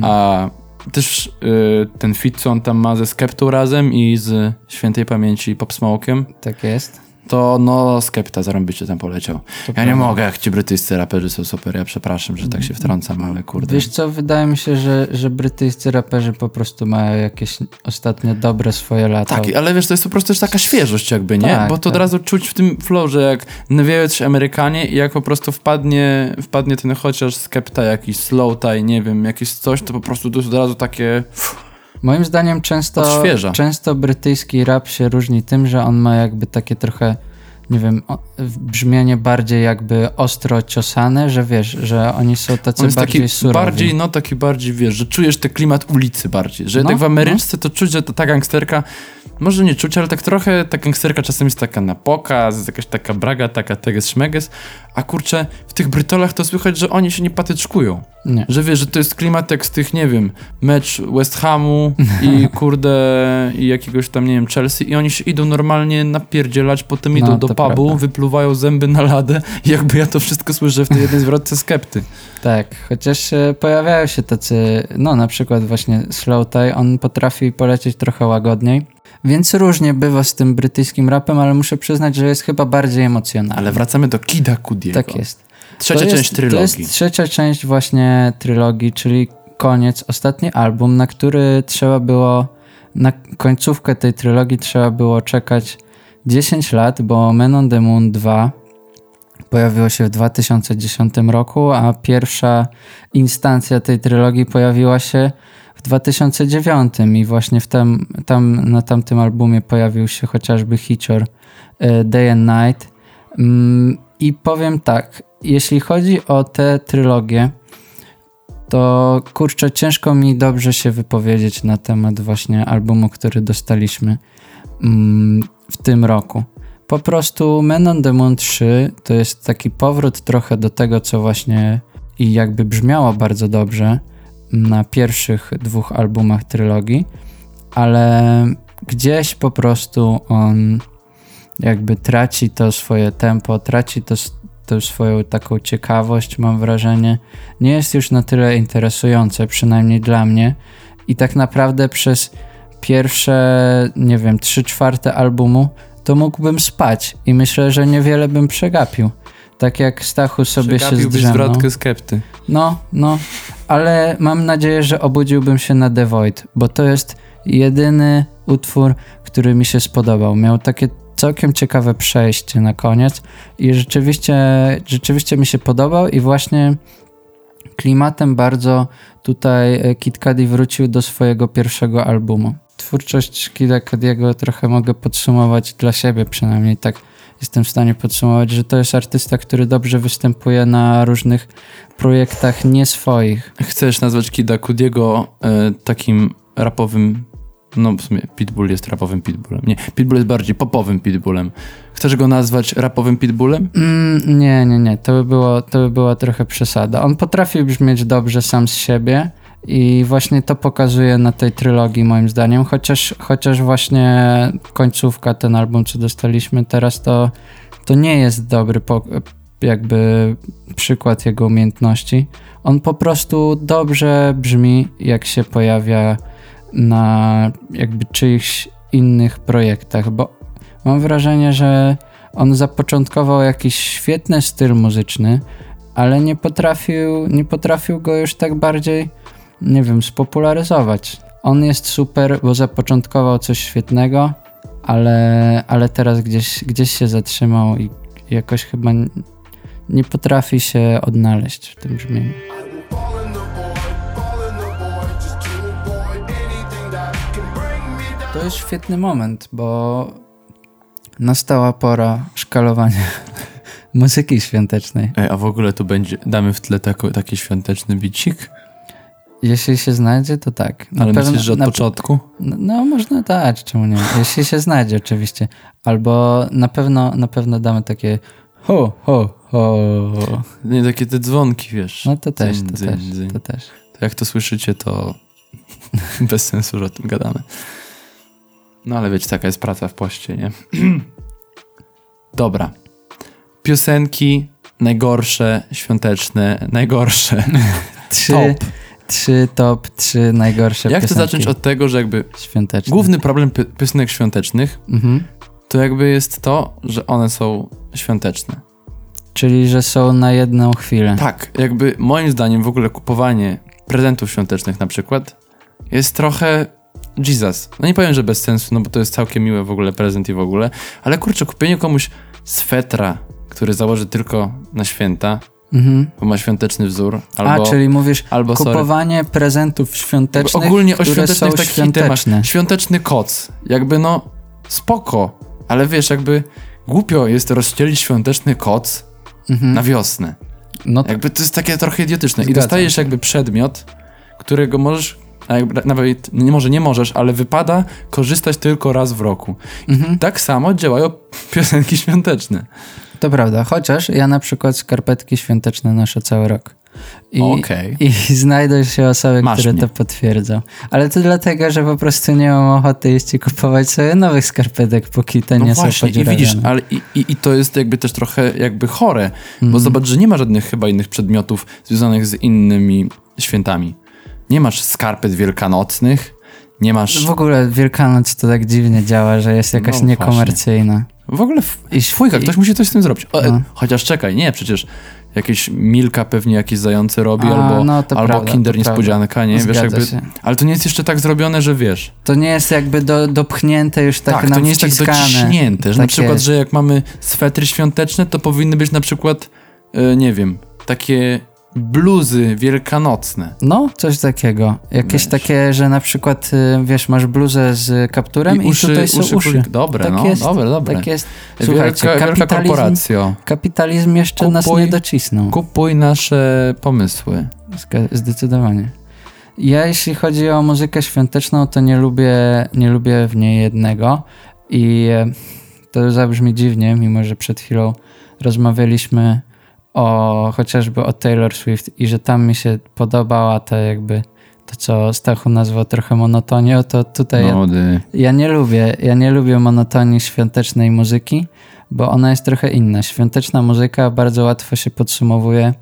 A też y, ten fit, co on tam ma ze Skeptą razem i z świętej pamięci Pop Smoke'em, Tak jest. To no Skepta zarąbiście tam poleciał. ja nie prawda. mogę, jak ci brytyjscy raperzy są super, ja przepraszam, że tak się wtrącam, ale kurde. Wiesz co, wydaje mi się, że, że brytyjscy raperzy po prostu mają jakieś ostatnio dobre swoje lata. Tak, ale wiesz, to jest po prostu też taka świeżość jakby, nie? Tak, Bo to od tak. razu czuć w tym flow, że jak nawijają coś Amerykanie i jak po prostu wpadnie, wpadnie ten chociaż skepta, jakiś slow tie, nie wiem, jakieś coś, to po prostu to jest od razu takie... Moim zdaniem często, Odświeża. często brytyjski rap się różni tym, że on ma jakby takie trochę, nie wiem, brzmienie bardziej jakby ostro ciosane, że wiesz, że oni są tacy On bardziej taki surowi. bardziej, no taki bardziej, wiesz, że czujesz ten klimat ulicy bardziej, że No, tak w Ameryczce to czuć, że to ta gangsterka, może nie czuć, ale tak trochę ta gangsterka czasem jest taka na pokaz, jest jakaś taka braga, taka teges szmeges, a kurczę, w tych Brytolach to słychać, że oni się nie patyczkują. Nie. Że wiesz, że to jest klimat jak z tych, nie wiem, mecz West Hamu i [LAUGHS] kurde, i jakiegoś tam, nie wiem, Chelsea i oni się idą normalnie napierdzielać, potem No, idą do to pubu, prawda. wypluwają zęby na ladę i [LAUGHS] jakby ja to wszystko słyszę w tej jednej zwrotce skepty. Tak, chociaż e, pojawiają się tacy, no na przykład właśnie Slow Tie, on potrafi polecieć trochę łagodniej, więc różnie bywa z tym brytyjskim rapem, ale muszę przyznać, że jest chyba bardziej emocjonalny. Ale wracamy do Kida Kudiego. Tak jest. Trzecia To jest- część To trylogii. jest trzecia część właśnie trylogii, czyli koniec, ostatni album, na który trzeba było, na końcówkę tej trylogii trzeba było czekać 10 lat, bo Men on the Moon 2 pojawiło się w 2010 roku, a pierwsza instancja tej trylogii pojawiła się w 2009 i właśnie w tam, tam, na tamtym albumie pojawił się chociażby Hitcher e, Day and Night. Mm, I powiem tak, jeśli chodzi o tę trylogię, to kurczę, ciężko mi dobrze się wypowiedzieć na temat właśnie albumu, który dostaliśmy mm, w tym roku. Po prostu Men on the Moon 3 to jest taki powrót trochę do tego, co właśnie i jakby brzmiało bardzo dobrze na pierwszych dwóch albumach trylogii, ale gdzieś po prostu on jakby traci to swoje tempo, traci to, to swoją taką ciekawość, mam wrażenie. Nie jest już na tyle interesujące, przynajmniej dla mnie. I tak naprawdę przez pierwsze, nie wiem, trzy czwarte albumu to mógłbym spać i myślę, że niewiele bym przegapił. Tak jak Stachu sobie się zdrzemnął. zwrotkę skepty. No, no, ale mam nadzieję, że obudziłbym się na The Void, bo to jest jedyny utwór, który mi się spodobał. Miał takie całkiem ciekawe przejście na koniec i rzeczywiście, rzeczywiście mi się podobał i właśnie klimatem bardzo tutaj e, Kid Cudi wrócił do swojego pierwszego albumu. Twórczość Kida Cudiego trochę mogę podsumować dla siebie przynajmniej tak jestem w stanie podsumować, że to jest artysta, który dobrze występuje na różnych projektach nie swoich. Chcesz nazwać Kida Kudiego e, takim rapowym, no w sumie Pitbull jest rapowym Pitbullem. Nie, Pitbull jest bardziej popowym Pitbullem. Chcesz go nazwać rapowym Pitbullem? Mm, nie, nie, nie, to by, było, to by była trochę przesada. On potrafi brzmieć dobrze sam z siebie i właśnie to pokazuje na tej trylogii moim zdaniem, chociaż, chociaż właśnie końcówka, ten album, co dostaliśmy teraz, to, to nie jest dobry jakby przykład jego umiejętności. On po prostu dobrze brzmi, jak się pojawia na jakby czyichś innych projektach, bo mam wrażenie, że on zapoczątkował jakiś świetny styl muzyczny, ale nie potrafił, nie potrafił go już tak bardziej, nie wiem, spopularyzować. On jest super, bo zapoczątkował coś świetnego, ale, ale teraz gdzieś, gdzieś się zatrzymał i jakoś chyba nie potrafi się odnaleźć w tym brzmieniu. To jest świetny moment, bo nastała pora szkalowania [LAUGHS] muzyki świątecznej. Ej, a w ogóle tu będzie, damy w tle tako, taki świąteczny bicik? Jeśli się znajdzie, to tak. Na Ale pewno- myślisz, że od na- początku? No, no, można dać, czemu nie? Jeśli się znajdzie oczywiście. Albo na pewno, na pewno damy takie ho, ho, ho. Nie, takie te dzwonki, wiesz. No to też, Dzyń, to dzyń, też, dzyń. to też. To jak to słyszycie, to [LAUGHS] bez sensu, że o tym gadamy. No ale wiecie, taka jest praca w poście, nie? [CLEARS THROAT] Dobra. Piosenki najgorsze, świąteczne, najgorsze. [LAUGHS] Trzy Top. trzy top, trzy najgorsze Jak to piosenki zacząć od tego, że jakby świąteczne. główny problem pi- piosenek świątecznych Mhm. to jakby jest to, że one są świąteczne. Czyli, że są na jedną chwilę. Tak, jakby moim zdaniem w ogóle kupowanie prezentów świątecznych na przykład jest trochę Jesus. No nie powiem, że bez sensu, no bo to jest całkiem miły w ogóle prezent i w ogóle, ale kurczę, kupienie komuś swetra, który założy tylko na święta, Mhm. bo ma świąteczny wzór, albo... A, czyli mówisz albo, sorry. kupowanie prezentów świątecznych, Ogólnie o świątecznych są takich świąteczne. temat. Świąteczny koc. Jakby no, spoko, ale wiesz, jakby głupio jest rozścielić świąteczny koc Mhm. na wiosnę. No to, Jakby to jest takie trochę idiotyczne. I Zgadzam dostajesz się. jakby przedmiot, którego możesz, nawet nie może nie możesz, ale wypada korzystać tylko raz w roku. mhm. Tak samo działają piosenki świąteczne. to prawda. Chociaż ja na przykład skarpetki świąteczne noszę cały rok. I, Okej. I znajdą się osoby, Masz które mnie. to potwierdzą. Ale to dlatego, że po prostu nie mam ochoty iść i kupować sobie nowych skarpetek, póki te No nie właśnie, są i podziurawione. widzisz, ale i, i, i to jest jakby też trochę jakby chore, bo Mhm. zobacz, że nie ma żadnych chyba innych przedmiotów związanych z innymi świętami. Nie masz skarpet wielkanocnych, nie masz... W ogóle Wielkanoc to tak dziwnie działa, że jest jakaś No niekomercyjna. W ogóle f- I Fujka, i- ktoś musi coś z tym zrobić. O, e, No. Chociaż czekaj, nie, przecież jakieś Milka pewnie jakieś zające robi, A, albo, no albo prawda, Kinder niespodzianka, nie? Wiesz, jakby, się. ale to nie jest jeszcze tak zrobione, że wiesz. To nie jest jakby do, dopchnięte już tak, Tak, to nie jest tak dociśnięte, że Tak na przykład, jest. że jak mamy swetry świąteczne, to powinny być na przykład, e, nie wiem, takie bluzy wielkanocne. No, coś takiego. Jakieś Wiesz. takie, że na przykład, y, wiesz, masz bluzę z kapturem i, tutaj są uszy. kulik- Dobre, Tak no, jest, dobre, dobre. Tak jest. Słuchajcie, wielka, wielka kapitalizm, kapitalizm jeszcze nas Kupuj- nie docisnął. Kupuj nasze pomysły. Zdecydowanie. Ja jeśli chodzi o muzykę świąteczną, to nie lubię, nie lubię w niej jednego i e, to zabrzmi dziwnie, mimo że przed chwilą rozmawialiśmy o chociażby o Taylor Swift i że tam mi się podobała ta jakby to, co Stachu nazwał trochę monotonią, to tutaj ja, ja nie lubię, ja nie lubię monotonii świątecznej muzyki, bo ona jest trochę inna. Świąteczna muzyka bardzo łatwo się podsumowuje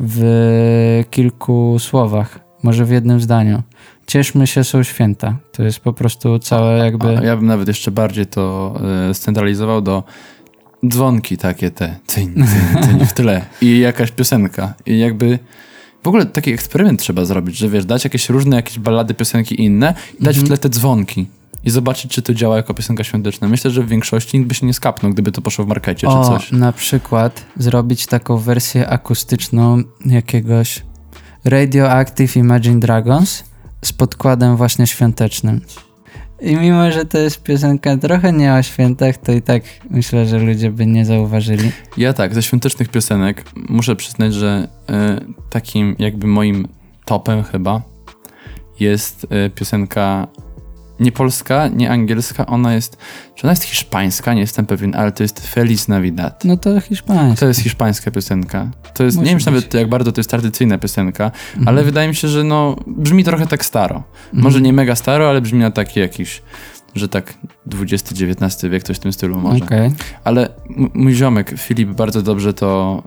w kilku słowach, może w jednym zdaniu. Cieszmy się, są święta. To jest po prostu całe jakby... A ja bym nawet jeszcze bardziej to e, scentralizował do dzwonki takie te, cyń, cyń, cyń w tle i jakaś piosenka i jakby w ogóle taki eksperyment trzeba zrobić, że wiesz, dać jakieś różne jakieś ballady, piosenki inne i dać w tle te dzwonki i zobaczyć, czy to działa jako piosenka świąteczna. Myślę, że w większości nikt by się nie skapnął, gdyby to poszło w markecie czy o, coś. na przykład zrobić taką wersję akustyczną jakiegoś Radioactive Imagine Dragons z podkładem właśnie świątecznym. I mimo, że to jest piosenka trochę nie o świętach, to i tak myślę, że ludzie by nie zauważyli. Ja tak, ze świątecznych piosenek muszę przyznać, że e, takim jakby moim topem chyba jest e, piosenka nie polska, nie angielska, ona jest, czy ona jest hiszpańska, nie jestem pewien, ale to jest Feliz Navidad. No to hiszpański. To jest hiszpańska piosenka. To jest, Musi nie wiem czy nawet jak bardzo to jest tradycyjna piosenka, Mhm. ale wydaje mi się, że no, brzmi trochę tak staro. Może nie mega staro, ale brzmi na taki jakiś, że tak XX-XIX wiek, coś w tym stylu może. Okej. Ale mój ziomek Filip bardzo dobrze to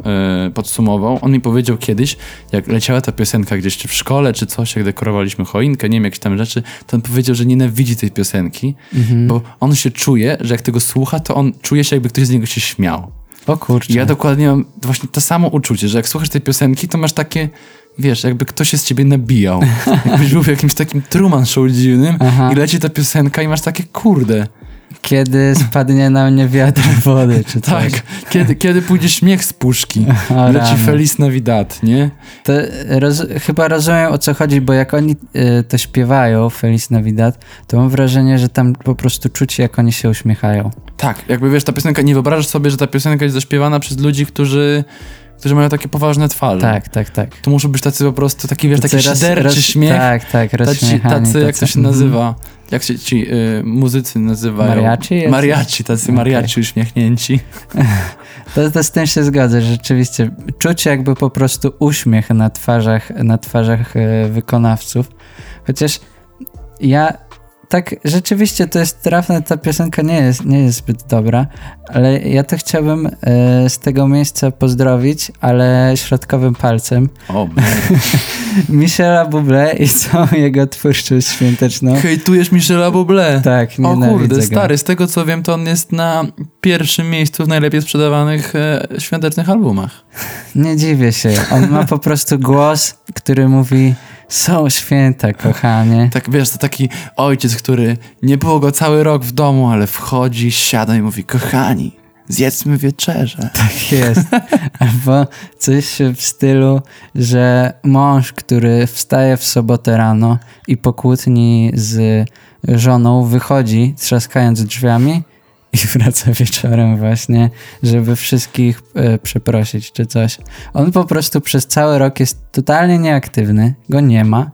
e, podsumował. On mi powiedział kiedyś, jak leciała ta piosenka gdzieś czy w szkole, czy coś, jak dekorowaliśmy choinkę, nie wiem, jakieś tam rzeczy, to on powiedział, że nienawidzi tej piosenki, Mhm. bo on się czuje, że jak tego słucha, to on czuje się, jakby ktoś z niego się śmiał. O kurczę. I ja dokładnie mam właśnie to samo uczucie, że jak słuchasz tej piosenki, to masz takie, wiesz, jakby ktoś się z ciebie nabijał. Jakbyś był w jakimś takim Truman Show dziwnym Aha. i leci ta piosenka i masz takie, kurde, Kiedy spadnie na mnie wiatr wody, czy coś. tak, kiedy, kiedy pójdzie śmiech z puszki, O leci rany. Feliz Navidad, nie? To roz, chyba rozumiem o co chodzi, bo jak oni y, to śpiewają, Feliz Navidad, to mam wrażenie, że tam po prostu czuć, jak oni się uśmiechają. Tak, jakby wiesz, ta piosenka, nie wyobrażasz sobie, że ta piosenka jest zaśpiewana przez ludzi, którzy, którzy mają takie poważne twarze. Tak, tak, tak. To muszą być tacy po prostu, taki wiesz, taki szyderczy roz- śmiech. Tak, tak, Tacy, tacy, jak to się mhm. nazywa? Jak się ci y, muzycy nazywają? Mariachi jest? Mariachi, tacy Okej. mariachi uśmiechnięci. [LAUGHS] To, to z tym się zgodzę, rzeczywiście czuć jakby po prostu uśmiech na twarzach, na twarzach e, wykonawców. Chociaż ja tak rzeczywiście to jest trafne, ta piosenka nie jest, nie jest zbyt dobra, ale ja to chciałbym e, z tego miejsca pozdrowić, ale środkowym palcem O, [LAUGHS] Michela Bublé i całą jego twórczość świąteczną. hejtujesz Michela Bublé. Tak, O nienawidzę kurde, go. stary, z tego co wiem, to on jest na pierwszym miejscu w najlepiej sprzedawanych e, świątecznych albumach. Nie dziwię się. On ma po prostu głos, który mówi są święta, kochanie. Tak wiesz, to taki ojciec, który nie było go cały rok w domu, ale wchodzi, siada i mówi, kochani, zjedzmy wieczerzę. Tak jest. Albo coś w stylu, że mąż, który wstaje w sobotę rano i po kłótni z żoną wychodzi, trzaskając drzwiami i wraca wieczorem właśnie, żeby wszystkich e, przeprosić czy coś. On po prostu przez cały rok jest totalnie nieaktywny, go nie ma.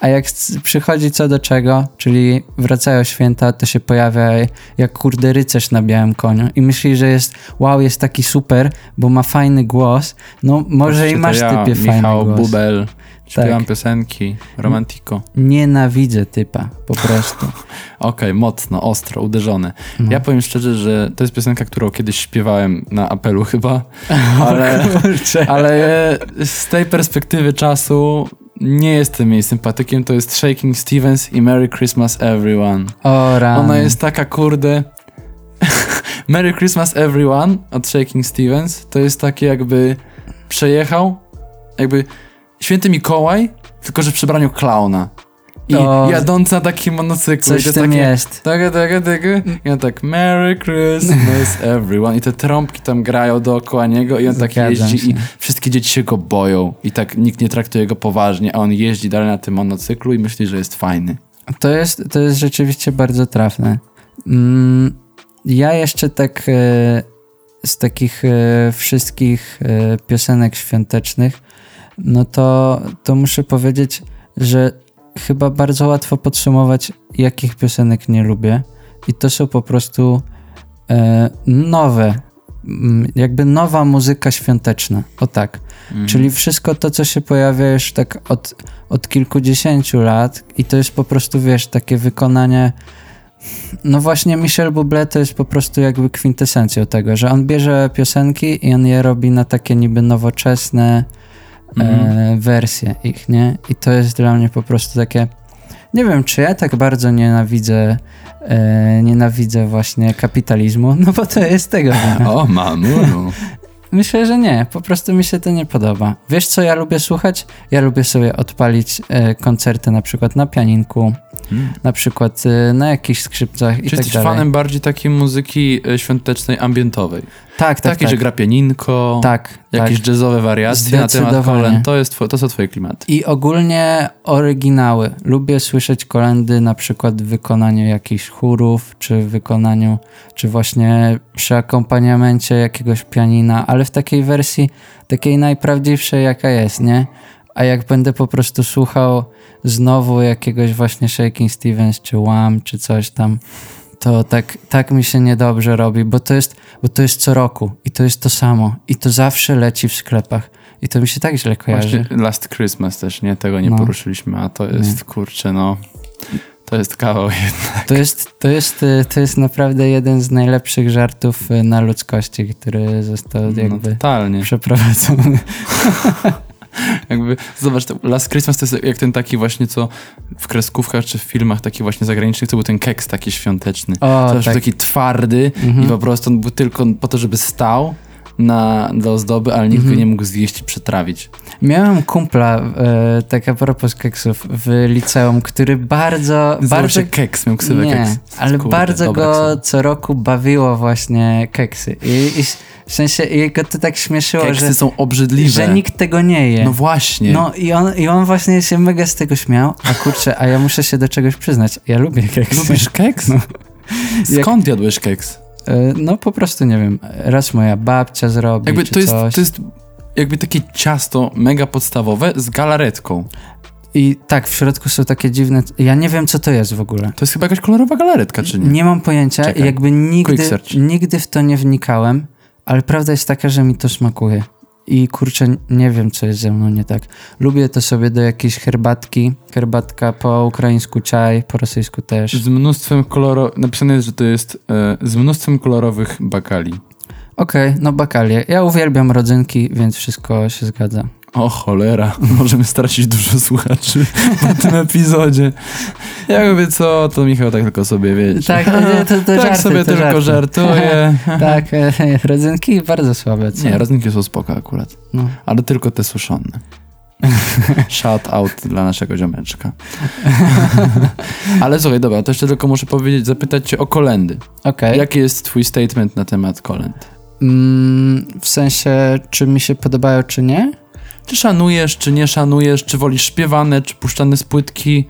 A jak przychodzi co do czego, czyli wracają święta, to się pojawia jak kurde rycerz na białym koniu i myśli, że jest wow, jest taki super, bo ma fajny głos. No może i masz ja, typie fajny Michał głos. Bubel, śpiewam Tak. piosenki, romantiko. Nienawidzę typa, po prostu. [LAUGHS] Okej, mocno, ostro, uderzone. No. Ja powiem szczerze, że to jest piosenka, którą kiedyś śpiewałem na apelu chyba, [LAUGHS] ale, ale z tej perspektywy czasu nie jestem jej sympatykiem. To jest Shaking Stevens i Merry Christmas Everyone. O rany. Ona jest taka kurde... [LAUGHS] Merry Christmas Everyone od Shaking Stevens to jest takie jakby przejechał jakby święty Mikołaj, tylko że w przebraniu klauna. I O, jadąc na takim monocyklu. Coś I to w tym takie, jest. tak, tak, tak. I on tak, Merry Christmas [LAUGHS] everyone. I te trąbki tam grają dookoła niego i on tak Zgadzam jeździ się. i wszystkie dzieci się go boją. I tak nikt nie traktuje go poważnie, a on jeździ dalej na tym monocyklu i myśli, że jest fajny. To jest, to jest rzeczywiście bardzo trafne. Mm, ja jeszcze tak e, z takich e, wszystkich e, piosenek świątecznych, no to, to muszę powiedzieć, że chyba bardzo łatwo podsumować, jakich piosenek nie lubię. I to są po prostu e, nowe, mm, jakby nowa muzyka świąteczna. O tak. Mhm. Czyli wszystko to, co się pojawia już tak od, od kilkudziesięciu lat i to jest po prostu, wiesz, takie wykonanie no właśnie Michel Bublé to jest po prostu jakby kwintesencją tego, że on bierze piosenki i on je robi na takie niby nowoczesne e, wersje ich, nie? I to jest dla mnie po prostu takie nie wiem, czy ja tak bardzo nienawidzę e, nienawidzę właśnie kapitalizmu, [LAUGHS] no bo to jest tego wina. O, mamunu. [LAUGHS] myślę, że nie. Po prostu mi się to nie podoba. Wiesz, co ja lubię słuchać? Ja lubię sobie odpalić e, koncerty na przykład na pianinku, na przykład e, na jakichś skrzypcach i Czy tak jesteś dalej. fanem bardziej takiej muzyki e, świątecznej, ambientowej? Tak, tak, Takiej, tak. że gra pianinko, Tak, jakieś tak. jazzowe wariacje na temat kolęd. To, jest two, to są twoje klimaty. I ogólnie oryginały. Lubię słyszeć kolendy na przykład w wykonaniu jakichś chórów, czy w wykonaniu, czy właśnie przy akompaniamencie jakiegoś pianina, ale w takiej wersji, takiej najprawdziwszej jaka jest, nie? A jak będę po prostu słuchał znowu jakiegoś właśnie Shaking Stevens, czy Wham, czy coś tam, to tak, tak mi się niedobrze robi, bo to, jest, bo to jest co roku i to jest to samo i to zawsze leci w sklepach i to mi się tak źle kojarzy. Właśnie Last Christmas też, nie? Tego nie No. poruszyliśmy, a to jest, kurczę, no... To jest kawał jednak. To jest, to, jest, y, to jest naprawdę jeden z najlepszych żartów y, na ludzkości, który został No, jakby totalnie. przeprowadzony. [LAUGHS] [LAUGHS] Jakby, zobacz, Last Christmas to jest jak ten taki właśnie, co w kreskówkach czy w filmach takich właśnie zagranicznych, to był ten keks taki świąteczny. O, tak. Mhm. taki twardy i po prostu on był tylko po to, żeby stał na, dla ozdoby, ale nikt Mhm. go nie mógł zjeść i przetrawić. Miałem kumpla, e, tak a propos keksów, w liceum, który bardzo, Bardzo keks, miał ksywę Nie, keks. ale Kurde, bardzo go ksywa. co roku bawiło właśnie keksy. I, i w sensie jego to tak śmieszyło, Keksy że, są obrzydliwe. że nikt tego nie je. No właśnie. No i on, i on właśnie się mega z tego śmiał, a kurczę, a ja muszę się do czegoś przyznać. Ja lubię keksy. Lubisz keks? Skąd jadłeś keks? E, No po prostu nie wiem, raz moja babcia zrobi, Jakby to jest, coś. to jest jakby takie ciasto mega podstawowe z galaretką. I tak, w środku są takie dziwne... Ja nie wiem, co to jest w ogóle. To jest chyba jakaś kolorowa galaretka, czy nie? Nie mam pojęcia Czekaj. jakby nigdy, nigdy w to nie wnikałem, ale prawda jest taka, że mi to smakuje. I kurczę, nie wiem, co jest ze mną nie tak. Lubię to sobie do jakiejś herbatki. Herbatka po ukraińsku czaj, po rosyjsku też. Z mnóstwem koloro... Napisane jest, że to jest e, z mnóstwem kolorowych bakali. Okej, no bakalie. Ja uwielbiam rodzynki, więc wszystko się zgadza. O cholera, [LAUGHS] możemy stracić dużo słuchaczy [LAUGHS] po tym epizodzie. Jakby co, to Michał tak tylko sobie wiecie. Tak, to, to, [LAUGHS] tak żarty, sobie to tylko żarty. żartuje. tak, e, rodzynki bardzo słabe. Co? Nie, rodzynki są spoko akurat. No. Ale tylko te suszone. Shout out dla naszego ziomeczka. Ale słuchaj, dobra, to jeszcze tylko muszę powiedzieć, zapytać cię o kolendy. Okej. Jaki jest twój statement na temat kolęd? Mm, w sensie, czy mi się podobają, czy nie? Czy szanujesz, czy nie szanujesz, czy wolisz śpiewane, czy puszczane z płytki?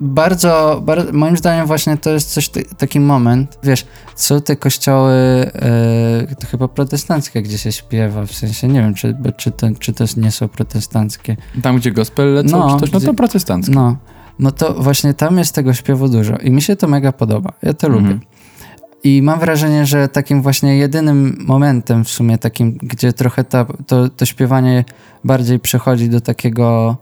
Bardzo, bardzo, moim zdaniem właśnie to jest coś, taki moment, wiesz, są te kościoły e, to chyba protestanckie, gdzie się śpiewa, w sensie, nie wiem, czy, czy, to, czy to nie są protestanckie. Tam, gdzie gospel lecą, No, czy też, no to protestanckie. No, no to właśnie tam jest tego śpiewu dużo i mi się to mega podoba, ja to Mhm. lubię. I mam wrażenie, że takim właśnie jedynym momentem w sumie takim, gdzie trochę ta, to, to śpiewanie bardziej przechodzi do takiego...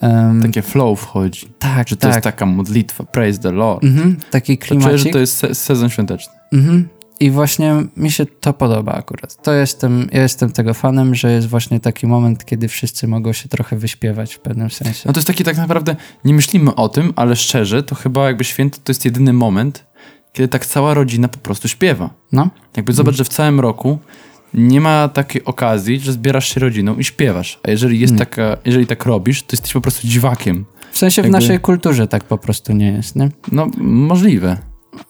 em, Takie flow wchodzi. tak, Że to tak. jest taka modlitwa, praise the Lord. Mhm, taki To czuję, klimacik. że to jest se- sezon świąteczny. Mhm. I właśnie mi się to podoba akurat. To jestem, ja jestem tego fanem, że jest właśnie taki moment, kiedy wszyscy mogą się trochę wyśpiewać w pewnym sensie. No to jest taki tak naprawdę, nie myślimy o tym, ale szczerze, to chyba jakby święto to jest jedyny moment, kiedy tak cała rodzina po prostu śpiewa. No, Jakby zobacz, że w całym roku nie ma takiej okazji, że zbierasz się rodziną i śpiewasz. A jeżeli jest taka, jeżeli tak robisz, to jesteś po prostu dziwakiem. w sensie w Jakby- naszej kulturze tak po prostu nie jest, nie? No, możliwe.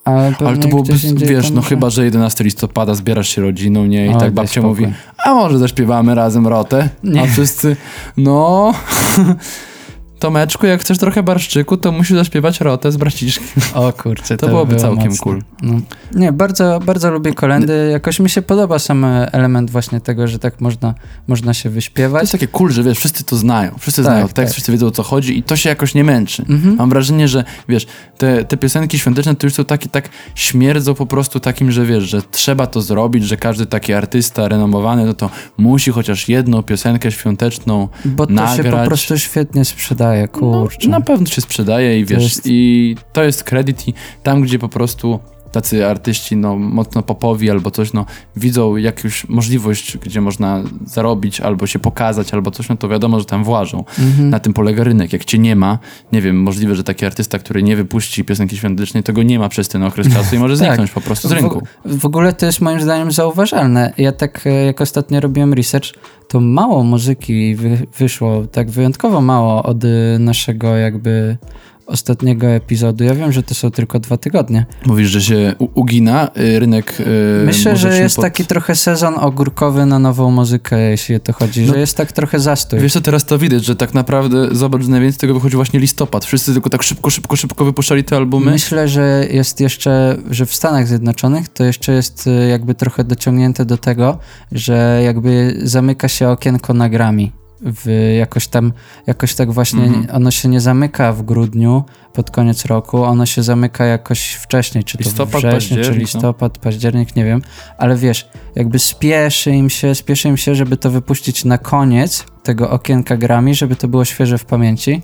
Ale, Ale to byłoby, wiesz, no chyba, że 11 listopada zbierasz się rodziną, nie? I Oj, tak babcia spokój. mówi, a może zaśpiewamy razem rotę? Nie. A wszyscy, no... [LAUGHS] Tomeczku, jak chcesz trochę barszczyku, to musisz zaśpiewać rotę z braciszkiem. O kurczę, To to, byłoby było całkiem mocne. cool. No. Nie, bardzo, bardzo lubię kolendy. Jakoś mi się podoba sam element właśnie tego, że tak można, można się To wyśpiewać. jest takie cool, że wiesz, wszyscy to znają. Wszyscy Tak, znają tekst, tak. wszyscy wiedzą o co chodzi i to się jakoś nie męczy. Mhm. Mam wrażenie, że wiesz, te, te piosenki świąteczne to już są takie, tak śmierdzą po prostu takim, że wiesz, że trzeba to zrobić, że każdy taki artysta renomowany, no to musi chociaż jedną piosenkę świąteczną Bo to nagrać. się po prostu świetnie sprzedaje, kurczę. No, na pewno się sprzedaje i To wiesz, jest- i to jest kredyt i tam, gdzie po prostu tacy artyści no, mocno popowi albo coś, no widzą jakąś możliwość, gdzie można zarobić albo się pokazać albo coś, no to wiadomo, że tam włażą. Mhm. Na tym polega rynek. Jak cię nie ma, nie wiem, możliwe, że taki artysta, który nie wypuści piosenki świątecznej, tego nie ma przez ten okres czasu i może [LAUGHS] Tak. zniknąć po prostu z rynku. W, w ogóle to jest moim zdaniem zauważalne. Ja tak, e, jak ostatnio robiłem research, to mało muzyki wy, wyszło, tak wyjątkowo mało od y, naszego jakby ostatniego epizodu. Ja wiem, że to są tylko dwa tygodnie. Mówisz, że się ugina y, rynek y, Myślę, że jest pod- taki trochę sezon ogórkowy na nową muzykę, jeśli o to chodzi, No, że jest tak trochę zastój. Wiesz co, teraz to widać, że tak naprawdę, zobacz, że najwięcej tego wychodzi właśnie listopad. Wszyscy tylko tak szybko, szybko, szybko wypuszczali te albumy. Myślę, że jest jeszcze, że w Stanach Zjednoczonych to jeszcze jest y, jakby trochę dociągnięte do tego, że jakby zamyka się okienko na Grammy. W jakoś tam, jakoś tak właśnie, Mhm. ono się nie zamyka w grudniu pod koniec roku, ono się zamyka jakoś wcześniej, czy to Listopad, wrześniu, czy no. listopad, październik, nie wiem, ale wiesz, jakby spieszy im się, spieszy im się, żeby to wypuścić na koniec tego okienka Grammy, żeby to było świeże w pamięci.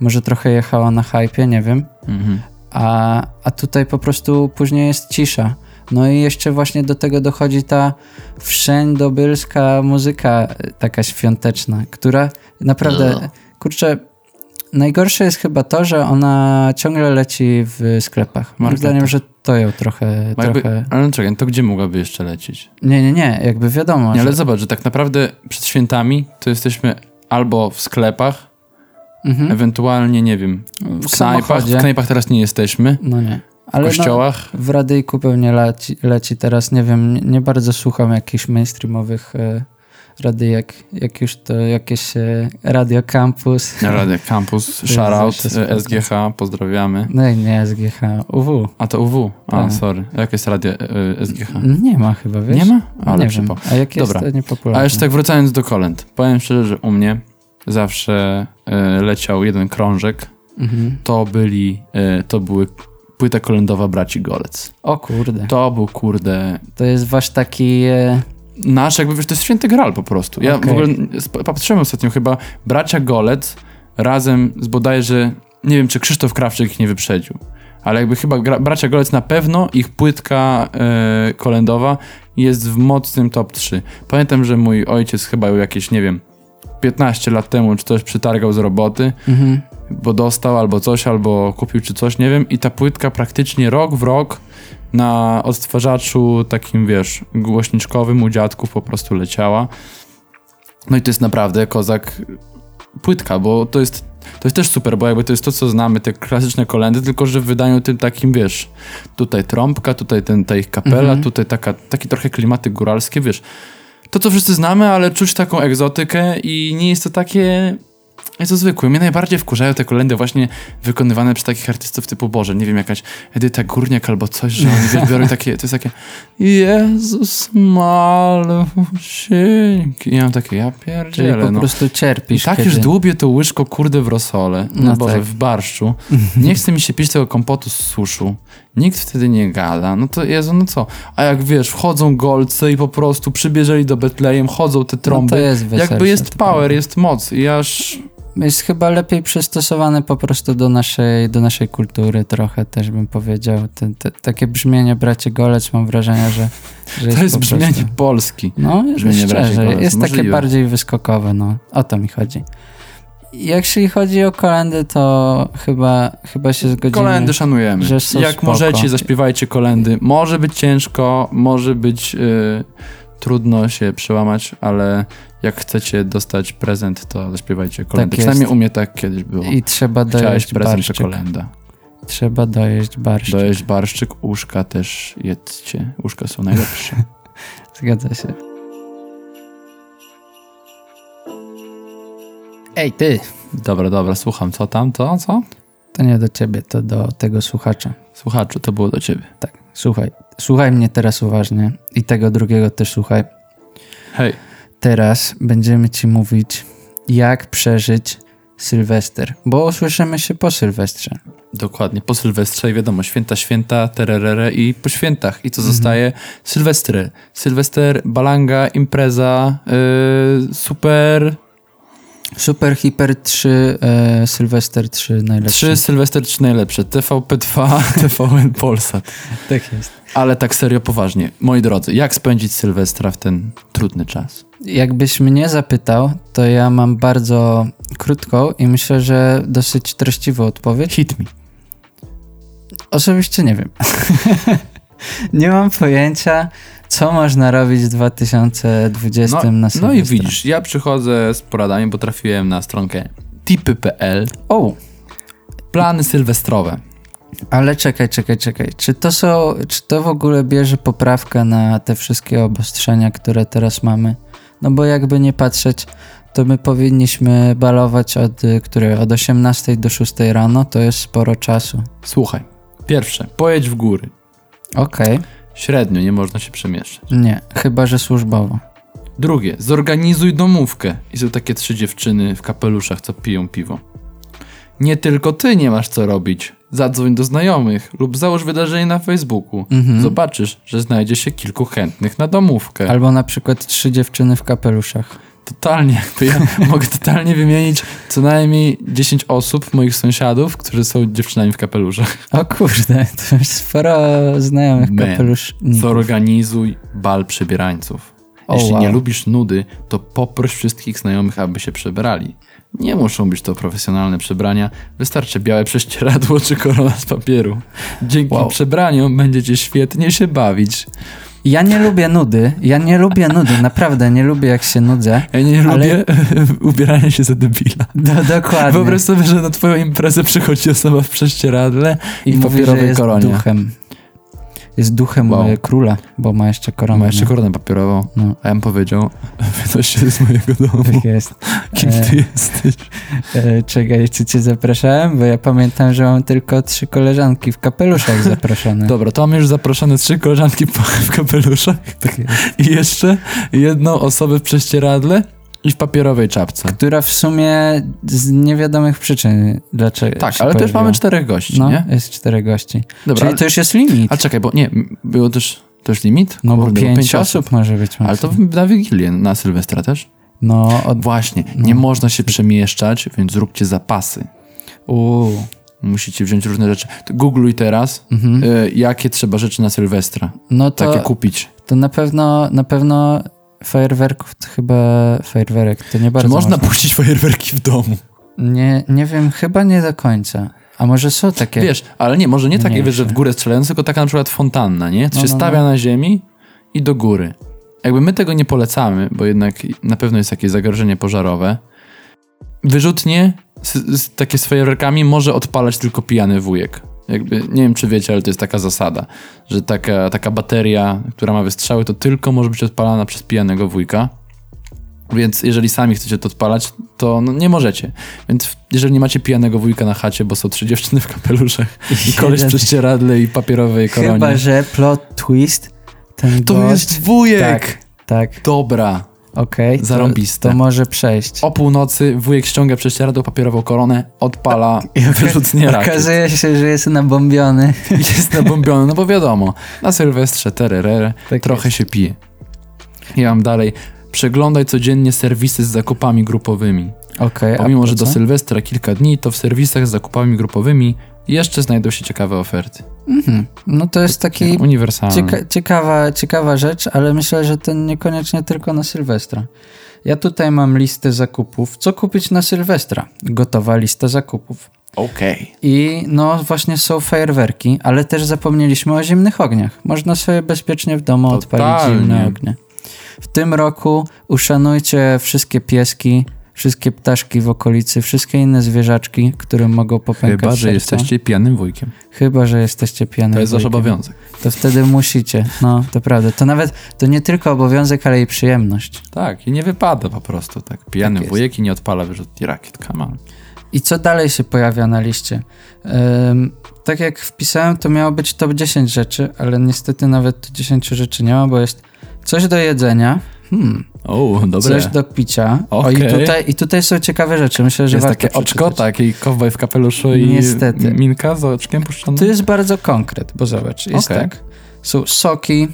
Może trochę jechała na hypie, nie wiem, Mhm. a, a tutaj po prostu później jest cisza. No i jeszcze właśnie do tego dochodzi ta wszędobylska muzyka e, taka świąteczna, która naprawdę, kurczę, najgorsze jest chyba to, że ona ciągle leci w sklepach. Moim Marketach. zdaniem, że to ją trochę, Bo jakby, trochę... ale no czekaj, to gdzie mogłaby jeszcze lecieć? Nie, nie, nie, jakby wiadomo, Nie, ale że... zobacz, że tak naprawdę przed świętami to jesteśmy albo w sklepach, Mhm. ewentualnie, nie wiem, w, W knajpach. W knajpach teraz nie jesteśmy, No nie. W Ale no, kościołach. w radyjku pewnie leci, leci teraz, nie wiem, nie, nie bardzo słucham jakichś mainstreamowych e, radyjek, jak już to jakieś e, Radio Campus, Radio Campus, [LAUGHS] jest shoutout, spoko. e, SGH, pozdrawiamy. no i nie SGH, UW. A to UW, a Tak. sorry. Jak jest radio SGH? Nie ma chyba, wiesz? Nie ma? Ale nie przypał. A jak jest, Dobra. to niepopularne. A jeszcze tak wracając do kolęd. Powiem szczerze, że u mnie zawsze leciał jeden krążek. Mhm. To byli, to były płyta kolędowa braci Golec. O kurde, To był, kurde, to jest wasz taki... E, nasz, jakby wiesz, to jest święty gral po prostu. Ja w Okej. ogóle patrzyłem ostatnio chyba bracia Golec razem z bodajże, nie wiem, czy Krzysztof Krawczyk ich nie wyprzedził. Ale jakby chyba gra, bracia Golec na pewno, ich płytka e, kolędowa jest w mocnym top 3. Pamiętam, że mój ojciec chyba ją jakieś, nie wiem, 15 lat temu czy coś przytargał z roboty, mhm. Bo dostał albo coś, albo kupił czy coś, nie wiem. I ta płytka praktycznie rok w rok na odtwarzaczu takim, wiesz, głośniczkowym u dziadków po prostu leciała. No i to jest naprawdę kozak płytka, bo to jest, to jest też super, bo jakby to jest to, co znamy, te klasyczne kolendy, tylko że w wydaniu tym takim, wiesz, tutaj trąbka, tutaj ten, ta ich kapela, Mhm. tutaj taka, takie trochę klimaty góralskie, wiesz. To, co wszyscy znamy, ale czuć taką egzotykę i nie jest to takie... Jest to zwykłe. Mnie najbardziej wkurzają te kolendy właśnie wykonywane przez takich artystów typu Boże, nie wiem, jakaś Edyta Górniak albo coś, że oni [LAUGHS] biorą takie, to jest takie Jezus malusieńki. I ja mam takie, ja Czyli pierdzielę, po no. prostu I cierpisz. tak kiedy... już dłubię to łyżko, kurde, w rosole. No, No Boże, tak. w barszczu. [LAUGHS] Nie chce mi się pić tego kompotu z suszu. Nikt wtedy nie gada. No to Jezu, no co? A jak wiesz, wchodzą golce i po prostu przybierzeli do Betlejem, chodzą te trąby. No to jest weselsze, Jakby jest power, prawda. jest moc i aż... Jest chyba lepiej przystosowany po prostu do naszej, do naszej kultury trochę też bym powiedział. Te, te, takie brzmienie bracie Golec mam wrażenie, że, że [LAUGHS] jest To jest po brzmienie prostu... Polski. No, brzmienie szczerze, Golec, jest takie możliwe. bardziej wyskokowe, no. O to mi chodzi. Jeśli chodzi o kolendy, to chyba, chyba się zgodzimy. Kolendy szanujemy. że są Jak spoko. możecie, zaśpiewajcie kolendy. Może być ciężko, może być y, trudno się przełamać, ale jak chcecie dostać prezent, to zaśpiewajcie kolendy. Tak Przynajmniej u mnie tak kiedyś było. I trzeba Chciałeś dojeść prezent, to barszczyk. kolenda. Trzeba dojeść barszczyk. Dojeść barszczyk, uszka też jedzcie. Uszka są najlepsze. [LAUGHS] Zgadza się. Ej, ty! dobra, dobra, słucham. Co tam, to, co? To nie do ciebie, to do tego słuchacza. Słuchaczu, to było do ciebie. Tak, słuchaj. Słuchaj mnie teraz uważnie i tego drugiego też słuchaj. Hej, Teraz będziemy ci mówić, jak przeżyć Sylwester, bo usłyszymy się po Sylwestrze. dokładnie. Po Sylwestrze i wiadomo, święta, święta, tererere i po świętach. I co Mhm. zostaje? Sylwestry. Sylwester, balanga, impreza, yy, super... Super Hiper 3, e, Sylwester 3 najlepszy. Trzy Sylwester, trzy najlepsze. TVP2, [LAUGHS] TVN Polsat. [LAUGHS] Tak jest. Ale tak serio, poważnie. Moi drodzy, jak spędzić Sylwestra w ten trudny czas? Jakbyś mnie zapytał, to ja mam bardzo krótką i myślę, że dosyć treściwą odpowiedź. Hit me. Osobiście nie wiem. [LAUGHS] nie mam pojęcia, co można robić w 2020 No, na no i Sylwestra. widzisz, ja przychodzę z poradami, bo trafiłem na stronkę tipy.pl. O, Plany sylwestrowe. ale czekaj, czekaj, czekaj. Czy to są, czy to w ogóle bierze poprawkę na te wszystkie obostrzenia, które teraz mamy? No bo jakby nie patrzeć, to my powinniśmy balować od, y, od 18 do 6 rano, to jest sporo czasu. Słuchaj, pierwsze, pojedź w góry. Okej, Średnio, nie można się przemieszczać. nie, chyba, że służbowo. Drugie, zorganizuj domówkę. I są takie trzy dziewczyny w kapeluszach, co piją piwo. Nie tylko ty nie masz co robić. Zadzwoń do znajomych lub załóż wydarzenie na Facebooku. Mhm. Zobaczysz, że znajdzie się kilku chętnych na domówkę. Albo na przykład trzy dziewczyny w kapeluszach. Totalnie, [LAUGHS] ja mogę totalnie wymienić co najmniej 10 osób, moich sąsiadów, którzy są dziewczynami w kapeluszach. O kurde, to już sporo znajomych Man, kapeluszników. Zorganizuj bal przebierańców. O, Jeśli nie wow. lubisz nudy, to poproś wszystkich znajomych, aby się przebrali. Nie muszą być to profesjonalne przebrania, wystarczy białe prześcieradło czy korona z papieru. Dzięki Wow. przebraniom będziecie świetnie się bawić. Ja nie lubię nudy, ja nie lubię nudy, naprawdę nie lubię jak się nudzę. Ja nie Ale- lubię [LAUGHS] ubierania się za debila. Do, dokładnie. Wyobraź sobie, że na twoją imprezę przychodzi osoba w prześcieradle i, I mówi, że papierowej jest koronie. duchem. Jest duchem Wow. e, króla, bo ma jeszcze koronę. Ma jeszcze koronę papierową. No. A ja bym powiedział, [LAUGHS] wynoś się z mojego domu. Tak jest. [LAUGHS] Kim E, ty jesteś? E, czekaj, czy cię zapraszałem? Bo ja pamiętam, że mam tylko trzy koleżanki w kapeluszach [LAUGHS] zaproszone. Dobra, to mamy już zaproszone trzy koleżanki w kapeluszach Tak i jeszcze jedną osobę w prześcieradle i w papierowej czapce. Która w sumie z niewiadomych przyczyn dlaczego Tak, ale też mamy czterech gości, No, nie? jest czterech gości. Dobra, Czyli ale, to już jest limit. a czekaj, bo nie, było też, też limit? No bo Kurde, pięć, osób może być. Ale to na Wigilię, na Sylwestra też? No, od... Właśnie, nie można się przemieszczać, więc zróbcie zapasy. Uuu. Musicie wziąć różne rzeczy. To googluj teraz, Mhm. y, jakie trzeba rzeczy na Sylwestra. No to, Takie kupić. to na pewno, na pewno fajerwerków to chyba fajerwerek, to nie bardzo Czy można puścić fajerwerki w domu? Nie, nie wiem, chyba nie do końca. A może są takie... Wiesz, ale nie, może nie takie, Mniejsze. wiesz, że w górę strzelające, tylko taka na przykład fontanna, nie? To No, się no, stawia no. na ziemi i do góry. Jakby my tego nie polecamy, bo jednak na pewno jest jakieś zagrożenie pożarowe. Wyrzutnie z, z, takie z fajerwerkami może odpalać tylko pijany wujek. Jakby, nie wiem, czy wiecie, ale to jest taka zasada, że taka, taka bateria, która ma wystrzały, to tylko może być odpalana przez pijanego wujka. Więc jeżeli sami chcecie to odpalać, to no, nie możecie. Więc jeżeli nie macie pijanego wujka na chacie, bo są trzy dziewczyny w kapeluszach i [LAUGHS] koleś w Jeden- prześcieradle i papierowej koronie. Chyba, że plot twist, ten To gość... jest wujek! Tak, tak, Dobra. Okej. to- Zarąbiste. To może przejść. O północy wujek ściąga prześcieradło, papierową koronę, odpala wyrzutnie rakiet. Okazuje się, że jest nabombiony. [LAUGHS] Jest nabombiony, no bo wiadomo, na Sylwestrze tererere, Tak trochę się pije. Ja mam dalej. Przeglądaj codziennie serwisy z zakupami grupowymi. Okej, a Pomimo, po że do? Sylwestra kilka dni, to w serwisach z zakupami grupowymi jeszcze znajdą się ciekawe oferty. Mhm. No to jest taki Uniwersalne. cieka ciekawa, ciekawa rzecz, ale myślę, że to niekoniecznie tylko na Sylwestra. Ja tutaj mam listę zakupów. Co kupić na Sylwestra? Gotowa lista zakupów. Okej. I no właśnie są fajerwerki, ale też zapomnieliśmy o zimnych ogniach. Można sobie bezpiecznie w domu odpalić Totalnie. zimne ognie. W tym roku uszanujcie wszystkie pieski, wszystkie ptaszki w okolicy, wszystkie inne zwierzaczki, które mogą popękać Chyba, że jesteście pijanym wujkiem. Chyba, że jesteście pijanym To jest wasz wujkiem. obowiązek. To wtedy musicie. No, to prawda. To nawet, to nie tylko obowiązek, ale i przyjemność. Tak, i nie wypada po prostu tak. Pijany Tak jest. wujek i nie odpala wyrzutni rakiet. Come on. I co dalej się pojawia na liście? Ym, tak jak wpisałem, to miało być top 10 rzeczy, ale niestety nawet 10 rzeczy nie ma, bo jest coś do jedzenia, hmm, O, dobre. coś do picia. O, i, Okej. tutaj, I tutaj są ciekawe rzeczy. Myślę, że Jest warto takie oczko, taki kowboj w kapeluszu i Niestety. minka z oczkiem puszczonym. To jest bardzo konkret, bo zobacz, jest Okej. tak. Są soki,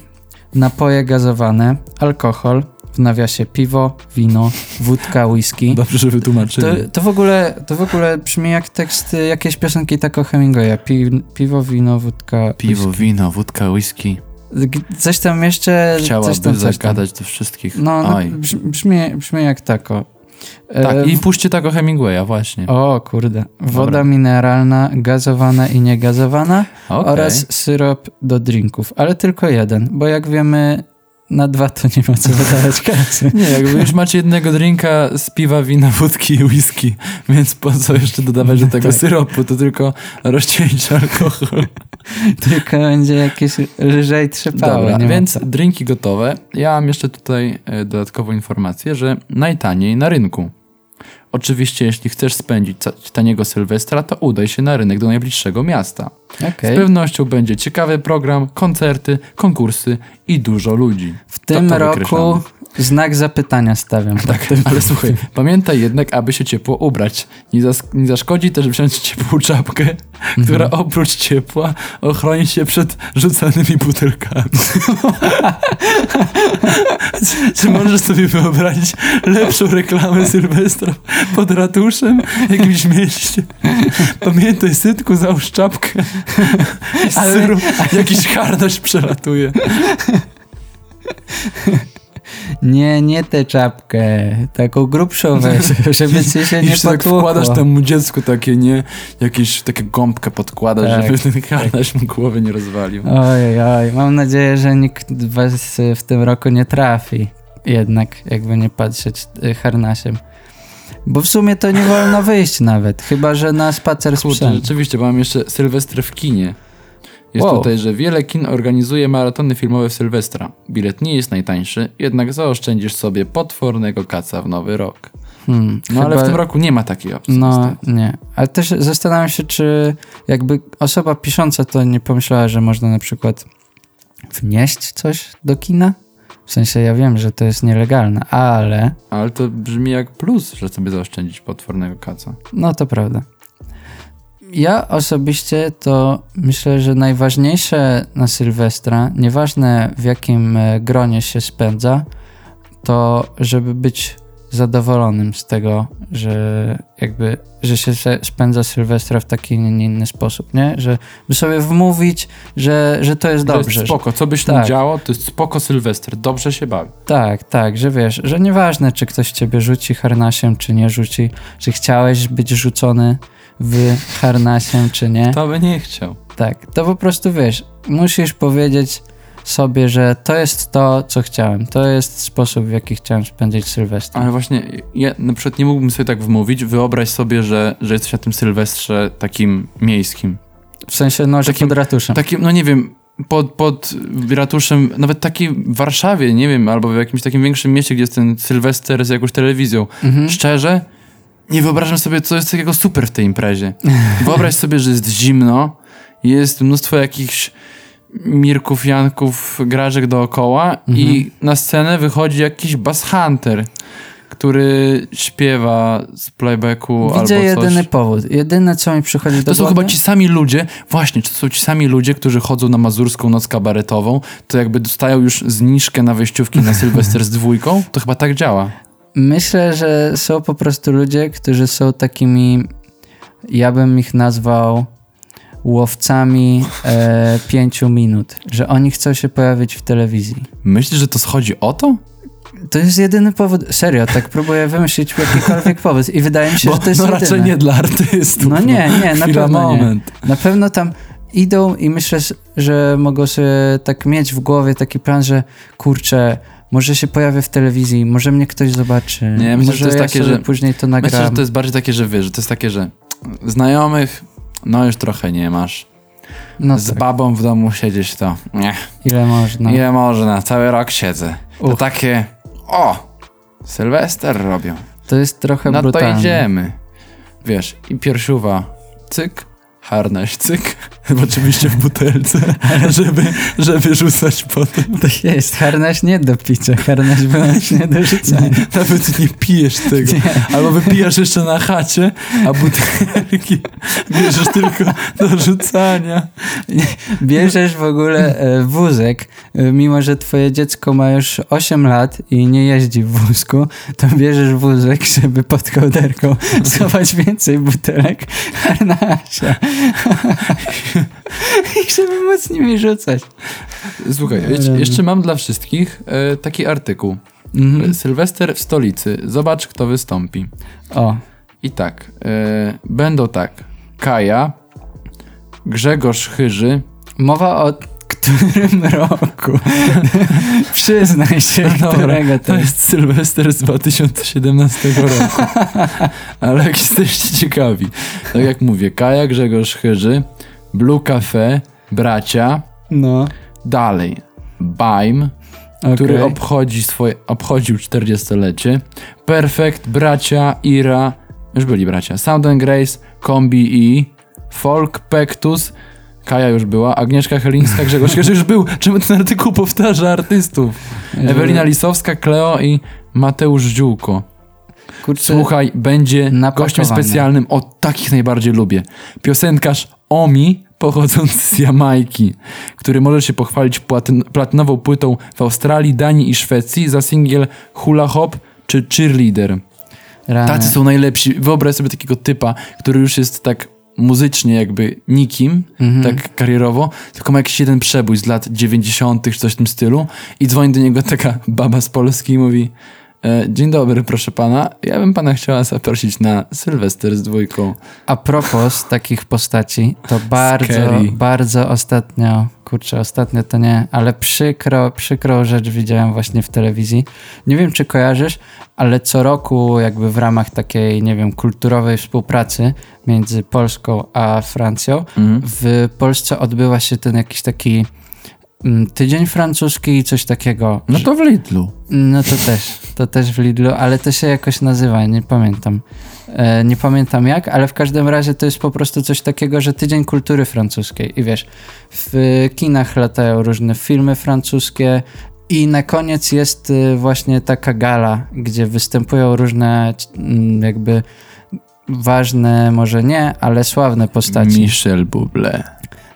napoje gazowane, alkohol, w w nawiasie piwo, wino, wódka, whisky. [LAUGHS] Dobrze, że wytłumaczyli. To, to, w ogóle, to w ogóle brzmi jak tekst y, jakiejś piosenki tako Hemingwaya. Pi, piwo, wino, wódka, Piwo, whisky. wino, wódka, whisky. Coś tam jeszcze... coś Chciałaby tam, coś tam. zagadać do wszystkich. No, no brzmi, brzmi, jak tako. E, Tak, i puśćcie tego Hemingwaya, właśnie. O kurde. Woda Dobra. mineralna, gazowana i niegazowana Okej. oraz syrop do drinków. Ale tylko jeden, bo jak wiemy, na dwa to nie ma co wydawać [LAUGHS] kasy. Nie, jakby już macie jednego drinka z piwa, wina, wódki i whisky, więc po co jeszcze dodawać do tego Tak. syropu, to tylko rozcieńczy alkohol. [LAUGHS] tylko będzie jakieś lżej trzepało. Dobra, więc drinki gotowe. Ja mam jeszcze tutaj e, dodatkową informację, że najtaniej na rynku. Oczywiście, jeśli chcesz spędzić taniego Sylwestra, to udaj się na rynek do najbliższego miasta. Okej. Z pewnością będzie ciekawy program, koncerty, konkursy i dużo ludzi. W tym to roku. Znak zapytania stawiam. [LAUGHS] Tak, ale słuchaj, pamiętaj jednak, aby się ciepło ubrać. Nie, zas- nie zaszkodzi też wziąć ciepłą czapkę, która oprócz ciepła ochroni się przed rzucanymi butelkami. [LAUGHS] Czy możesz sobie wyobrazić lepszą reklamę Sylwestra pod ratuszem w jakimś mieście? Pamiętaj, sytku, załóż czapkę. Ale jakiś hardość przelatuje. [LAUGHS] Nie, nie tę czapkę, taką grubszą weź, [LAUGHS] żeby ci się nie tak potłukło. wkładasz temu dziecku takie, nie? Jakieś takie gąbkę podkładasz, Tak, żeby ten harnaś mu głowy nie rozwalił. Oj, oj, mam nadzieję, że nikt was w tym roku nie trafi. Jednak, jakby nie patrzeć y, harnasiem. Bo w sumie to nie wolno wyjść nawet, chyba że na spacer z rzeczywiście, bo mam jeszcze Sylwestr w kinie. Jest Wow. tutaj, że wiele kin organizuje maratony filmowe w Sylwestra. Bilet nie jest najtańszy, jednak zaoszczędzisz sobie potwornego kaca w nowy rok. Hmm, No ale chyba- w tym roku nie ma takiej opcji. No, niestety. nie. Ale też zastanawiam się, czy jakby osoba pisząca to nie pomyślała, że można na przykład wnieść coś do kina? W sensie ja wiem, że to jest nielegalne, ale Ale to brzmi jak plus, że sobie zaoszczędzić potwornego kaca. no to prawda. Ja osobiście to myślę, że najważniejsze na Sylwestra, nieważne w jakim e, gronie się spędza, to żeby być zadowolonym z tego, że jakby, że się spędza Sylwestra w taki, nie inny sposób, nie? Że by sobie wmówić, że, że to jest To dobrze. jest że- spoko, co byś Tak. nie działo, to jest spoko Sylwester, dobrze się bawi. Tak, tak, że wiesz, że nieważne, czy ktoś ciebie rzuci harnasiem, czy nie rzuci, czy chciałeś być rzucony w harnasiem, czy nie. To by nie chciał. Tak, to po prostu wiesz, musisz powiedzieć sobie, że to jest to, co chciałem. To jest sposób, w jaki chciałem spędzić Sylwestra. Ale właśnie, ja na przykład nie mógłbym sobie tak wmówić. Wyobraź sobie, że, że jesteś na tym Sylwestrze takim miejskim. W sensie, no, że Takim- pod ratuszem. Takim, no nie wiem, pod, pod ratuszem, nawet takiej w Warszawie, nie wiem, albo w jakimś takim większym mieście, gdzie jest ten Sylwester z jakąś telewizją. Mhm. Szczerze, nie wyobrażam sobie, co jest takiego super w tej imprezie. [LAUGHS] Wyobraź sobie, że jest zimno, jest mnóstwo jakichś Mirków, Janków, grażek dookoła i Mhm. na scenę wychodzi jakiś bass hunter, który śpiewa z playbacku Widzę albo coś. jedyny powód. Jedyne, co mi przychodzi do To są głowy... chyba ci sami ludzie, właśnie, to są ci sami ludzie, którzy chodzą na mazurską noc kabaretową, to jakby dostają już zniżkę na wejściówki na [LAUGHS] Sylwester z dwójką, to chyba tak działa. Myślę, że są po prostu ludzie, którzy są takimi, ja bym ich nazwał łowcami e, pięciu minut, że oni chcą się pojawić w telewizji. Myślisz, że to schodzi o to? To jest jedyny powód, serio, tak próbuję wymyślić jakikolwiek powód i wydaje mi się, Bo, że to jest no jedyny. raczej nie dla artystów. No nie, nie, na pewno nie. moment. Na pewno tam idą i myślę, że mogą sobie tak mieć w głowie taki plan, że kurczę, może się pojawię w telewizji, może mnie ktoś zobaczy, Nie, myślę, że to jest ja takie, że- później to nagram. Myślę, że to jest bardziej takie, że wiesz, że to jest takie, że znajomych, no już trochę nie masz. no Z tak, babą w domu siedzieć to, nie, ile można. ile można, cały rok siedzę. To Uch. takie, o, Sylwester robią. To jest trochę No to brutalne. idziemy. Wiesz, i piersiuwa, cyk, harnaś, cyk, [LAUGHS] Oczywiście w butelce, [LAUGHS] żeby, żeby rzucać potem. To jest harnaś nie do picia, harnaś wyłącznie do rzucania. Nawet nie pijesz tego. Albo wypijasz jeszcze na chacie, a butelki [LAUGHS] bierzesz tylko do rzucania. Bierzesz w ogóle e, wózek, e, mimo że twoje dziecko ma już 8 lat i nie jeździ w wózku, to bierzesz wózek, żeby pod kołderką schować więcej butelek harnasia. [LAUGHS] I żeby móc nimi rzucać. Słuchaj, jeszcze mam dla wszystkich e, taki artykuł. Mhm. Sylwester w stolicy. Zobacz, kto wystąpi. O, I tak, e, będą tak. Kaja, Grzegorz Chyży, mowa o którym [LAUGHS] roku? [LAUGHS] Przyznaj się, Dobra, którego to to jest. [LAUGHS] Sylwester z 2017 roku. Ale jak jesteście ciekawi, tak jak mówię, Kaja, Grzegorz Chyży, Blue Cafe, Bracia, No, dalej, Baim, okej. który obchodzi swoje, obchodził 40-lecie, Perfect, Bracia, Ira, już byli bracia, Sound and Grace, Kombi i Folk, Pectus, Kaja już była, Agnieszka Helińska, Grzegorz Chyży już był. Czemu ten artykuł powtarza artystów? Ewelina Lisowska, Kleo i Mateusz Ziółko. Kurczę, Słuchaj, będzie gościem specjalnym, o takich najbardziej lubię. Piosenkarz Omi, pochodzący z Jamajki, który może się pochwalić platyn platynową płytą w Australii, Danii i Szwecji za singiel Hula Hop czy Cheerleader. rany. Tacy są najlepsi. Wyobraź sobie takiego typa, który już jest tak muzycznie jakby nikim, Mhm. tak karierowo, tylko ma jakiś jeden przebój z lat 90. czy coś w tym stylu i dzwoni do niego taka baba z Polski i mówi e, dzień dobry, proszę pana, ja bym pana chciała zaprosić na Sylwester z dwójką. A propos takich postaci, to bardzo, Scary. bardzo ostatnio, kurczę, ostatnio to nie, ale przykro, przykrą rzecz widziałem właśnie w telewizji. Nie wiem, czy kojarzysz, ale co roku jakby w ramach takiej, nie wiem, kulturowej współpracy między Polską a Francją, Mhm. w Polsce odbywa się ten jakiś taki mm, tydzień francuski i coś takiego. No to w Lidlu. No to też, to też w Lidlu, ale to się jakoś nazywa, nie pamiętam. E, nie pamiętam jak, ale w każdym razie to jest po prostu coś takiego, że tydzień kultury francuskiej. I wiesz, w kinach latają różne filmy francuskie i na koniec jest y, właśnie taka gala, gdzie występują różne mm, jakby ważne, może nie, ale sławne postaci. Michel Bublé.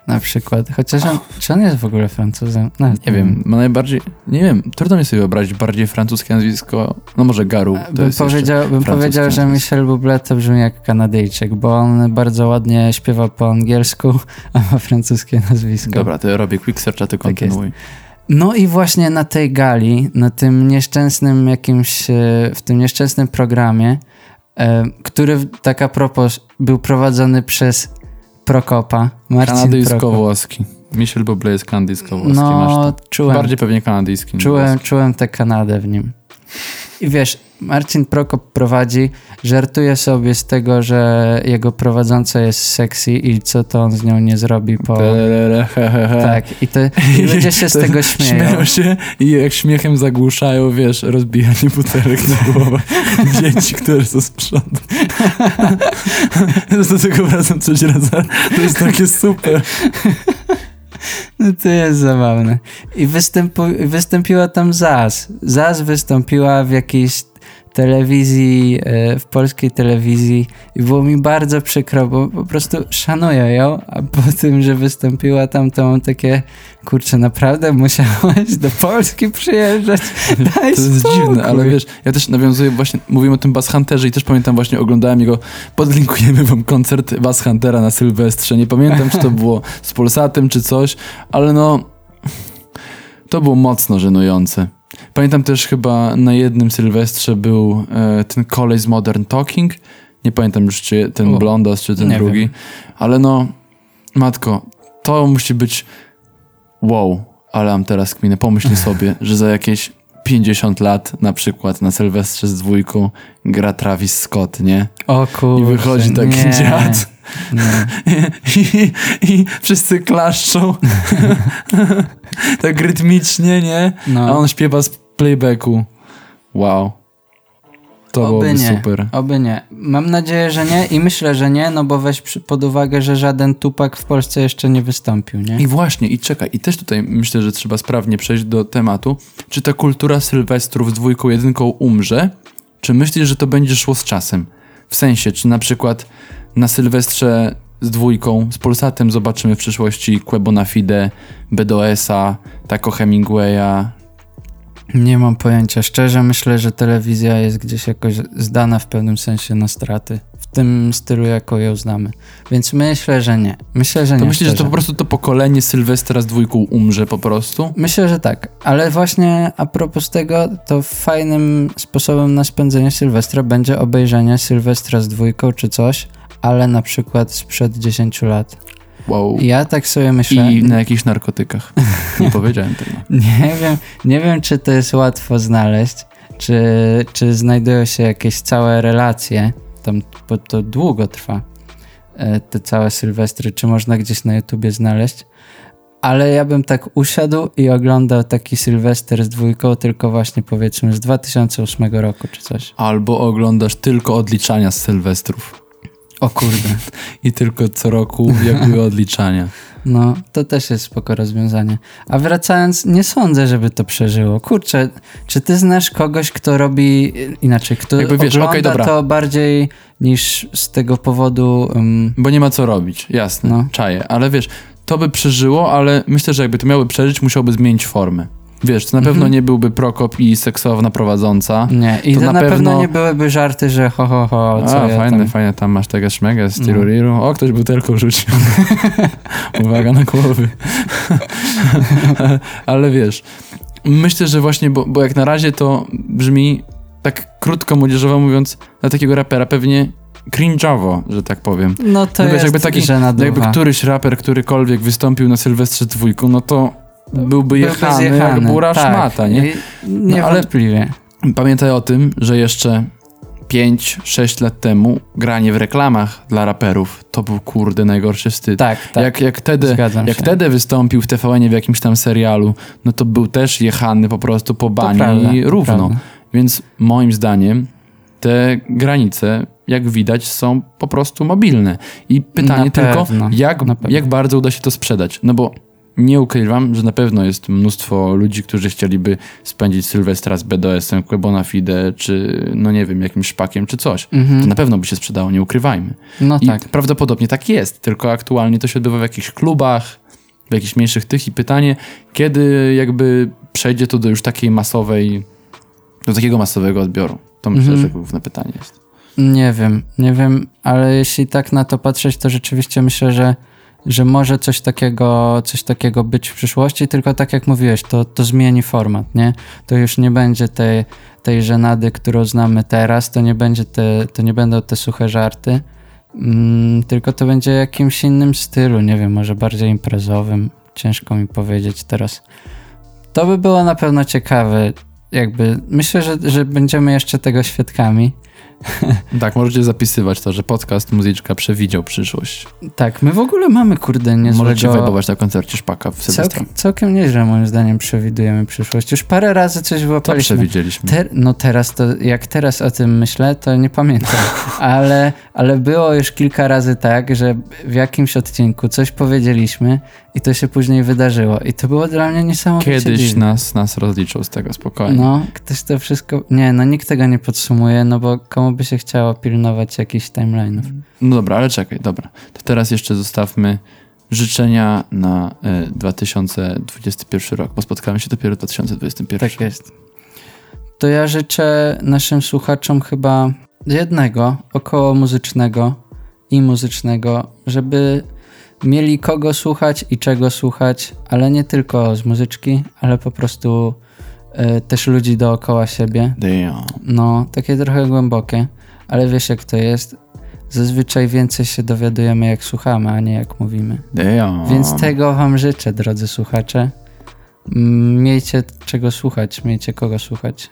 Na przykład. Chociaż on, czy on jest w ogóle Francuzem? No, Nie wiem, ma najbardziej, nie wiem, trudno mi sobie wyobrazić bardziej francuskie nazwisko, no może Garu. To Bym powiedział, bym powiedział, że. Michel Bublé to brzmi jak Kanadyjczyk, bo on bardzo ładnie śpiewa po angielsku, a ma francuskie nazwisko. Dobra, to ja robię quick search, a ty Tak kontynuuj. No i właśnie na tej gali, na tym nieszczęsnym jakimś, e, w tym nieszczęsnym programie, e, który tak a propos był prowadzony przez Prokopa, Marcin. Kanadyjsko-włoski. Michel Bublé jest kanadyjsko-włoski, No, czułem, Bardziej pewnie kanadyjski. Czułem, włoski. czułem tę Kanadę w nim. I wiesz, Marcin Prokop prowadzi, żartuje sobie z tego, że jego prowadząca jest sexy i co to on z nią nie zrobi po... Tak, i, to, i ludzie się z [LAUGHS] tego śmieją. Śmieją się i jak śmiechem zagłuszają, wiesz, rozbijanie butelek na głowę [LAUGHS] dzieci, które są z przodu. Do tego wracam coś raz. To jest takie super. No to jest zabawne. I występu, wystąpiła tam Zaz. Zaz wystąpiła w jakiejś telewizji, e, w polskiej telewizji i było mi bardzo przykro, bo po prostu szanuję ją, a po [LAUGHS] tym, że wystąpiła tam, to mam takie, kurczę, naprawdę musiałaś do Polski przyjeżdżać? [LAUGHS] Daj To jest spokój. dziwne, ale wiesz, ja też nawiązuję właśnie, mówimy o tym Bass Hunterze i też pamiętam właśnie, oglądałem jego, podlinkujemy wam koncert Bass Huntera na Sylwestrze, nie pamiętam, czy to [LAUGHS] było z Polsatem, czy coś, ale no, to było mocno żenujące. Pamiętam też chyba na jednym Sylwestrze był e, ten kolej z Modern Talking, nie pamiętam już, czy ten O, blondas, czy ten drugi, wiem. ale no, matko, to musi być wow, ale mam teraz kminę. Pomyśl sobie, że za jakieś 50 lat na przykład na Sylwestrze z dwójką gra Travis Scott, nie? O kurczę, I wychodzi taki nie, dziad. Nie. [LAUGHS] I, I wszyscy klaszczą. [LAUGHS] tak rytmicznie, nie? No. A on śpiewa z playbacku. Wow. To Oby nie. super. Oby nie. Mam nadzieję, że nie i myślę, że nie, no bo weź pod uwagę, że żaden tupak w Polsce jeszcze nie wystąpił, nie? I właśnie, i czekaj, i też tutaj myślę, że trzeba sprawnie przejść do tematu. Czy ta kultura sylwestrów z dwójką, jedynką umrze? Czy myślisz, że to będzie szło z czasem? W sensie, czy na przykład na Sylwestrze z dwójką, z Polsatem zobaczymy w przyszłości Quebona Fide, BDOS-a, Taco Hemingwaya. Nie mam pojęcia. Szczerze myślę, że telewizja jest gdzieś jakoś zdana w pewnym sensie na straty. W tym stylu, jako ją znamy. Więc myślę, że nie. Myślę, że To nie. myślisz, że to po prostu to pokolenie Sylwestra z dwójką umrze po prostu? Myślę, że tak. Ale właśnie a propos tego, to fajnym sposobem na spędzenie Sylwestra będzie obejrzenie Sylwestra z dwójką czy coś, ale na przykład sprzed 10 lat. Wow. Ja tak sobie myślę. I na jakichś narkotykach. Nie powiedziałem tego. [LAUGHS] Nie wiem, nie wiem, czy to jest łatwo znaleźć, czy, czy znajdują się jakieś całe relacje, tam, bo to długo trwa, e, te całe sylwestry, czy można gdzieś na YouTubie znaleźć. Ale ja bym tak usiadł i oglądał taki sylwester z dwójką, tylko właśnie powiedzmy z 2008 roku czy coś. Albo oglądasz tylko odliczania z Sylwestrów. O kurde. I tylko co roku jak były odliczania. No, to też jest spoko rozwiązanie. A wracając, nie sądzę, żeby to przeżyło. Kurczę, czy ty znasz kogoś, kto robi inaczej, kto Jakby wiesz, ogląda okej, dobra. to bardziej niż z tego powodu... Um, Bo nie ma co robić, jasne, No. czaję. Ale wiesz, to by przeżyło, ale myślę, że jakby to miały przeżyć, musiałby zmienić formę. Wiesz, to na pewno nie byłby Prokop i seksowna prowadząca. nie, i To to, na na, pewno... pewno nie byłyby żarty, że ho, ho, ho, co A, ja fajne, tam... fajne, tam masz tego szmegę z No. tiruriru. O, ktoś butelką rzucił. [LAUGHS] Uwaga na głowy. [LAUGHS] Ale wiesz, myślę, że właśnie, bo, bo jak na razie to brzmi tak krótko młodzieżowo mówiąc, na takiego rapera pewnie cringe'owo, że tak powiem. No to No wiesz, jest jakby taki- Jakby któryś raper, którykolwiek wystąpił na Sylwestrze dwójką, no to byłby jechany, jak bura tak, szmata, nie? I- Niewątpliwie. Pamiętaj o tym, że jeszcze 5-6 lat temu granie w reklamach dla raperów to był kurde najgorszy wstyd. Tak, tak. Jak, jak, Zgadzam jak wtedy wystąpił w tvn w jakimś tam serialu, no to był też jechany po prostu po bani prawda, równo. Więc moim zdaniem te granice, jak widać, są po prostu mobilne. I pytanie tylko, jak, jak bardzo uda się to sprzedać? No bo nie ukrywam, że na pewno jest mnóstwo ludzi, którzy chcieliby spędzić Sylwestra z BDS-em, Quebona Fide, czy no nie wiem, jakimś szpakiem, czy coś. To na pewno by się sprzedało, nie ukrywajmy. No I tak. prawdopodobnie tak jest, tylko aktualnie to się odbywa w jakichś klubach, w jakichś mniejszych tych i pytanie, kiedy jakby przejdzie to do już takiej masowej, do takiego masowego odbioru. To myślę, Mhm. że główne pytanie jest. Nie wiem, nie wiem, ale jeśli tak na to patrzeć, to rzeczywiście myślę, że, że może coś takiego, coś takiego być w przyszłości, tylko tak jak mówiłeś, to, to zmieni format, nie? To już nie będzie tej, tej żenady, którą znamy teraz, to nie, będzie te, to nie będą te suche żarty, mm, tylko to będzie jakimś innym stylu, nie wiem, może bardziej imprezowym, ciężko mi powiedzieć teraz. To by było na pewno ciekawe, jakby, myślę, że, że będziemy jeszcze tego świadkami. [LAUGHS] Tak, możecie zapisywać to, że podcast Muzyczka przewidział przyszłość. Tak, my w ogóle mamy, kurde, niezłego... Możecie wajbować na koncercie Szpaka w Sylwestra. całkiem, całkiem nieźle, moim zdaniem, przewidujemy przyszłość. Już parę razy coś To wyłapaliśmy. przewidzieliśmy. Ter, no teraz to, jak teraz o tym myślę, to nie pamiętam, [LAUGHS] ale, ale było już kilka razy tak, że w jakimś odcinku coś powiedzieliśmy i to się później wydarzyło i to było dla mnie niesamowicie Kiedyś dziwne. nas, nas rozliczą z tego spokojnie. No, ktoś to wszystko... Nie, no nikt tego nie podsumuje, no bo komu by się chciało pilnować jakichś timeline'ów. No dobra, ale czekaj, dobra. To teraz jeszcze zostawmy życzenia na y, 2021 rok, bo spotkamy się dopiero w 2021. Tak jest. To ja życzę naszym słuchaczom chyba jednego około muzycznego i muzycznego, żeby mieli kogo słuchać i czego słuchać, ale nie tylko z muzyczki, ale po prostu e, też ludzi dookoła siebie. Damn. No, takie trochę głębokie, ale wiesz jak to jest. Zazwyczaj więcej się dowiadujemy jak słuchamy, a nie jak mówimy. Damn. Więc tego wam życzę, drodzy słuchacze. Miejcie czego słuchać, miejcie kogo słuchać.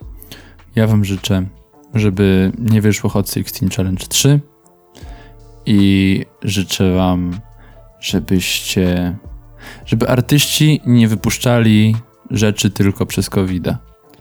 Ja wam życzę, żeby nie wyszło Hot 16 Challenge 3 i życzę wam, żebyście, żeby artyści nie wypuszczali rzeczy tylko przez covid -a.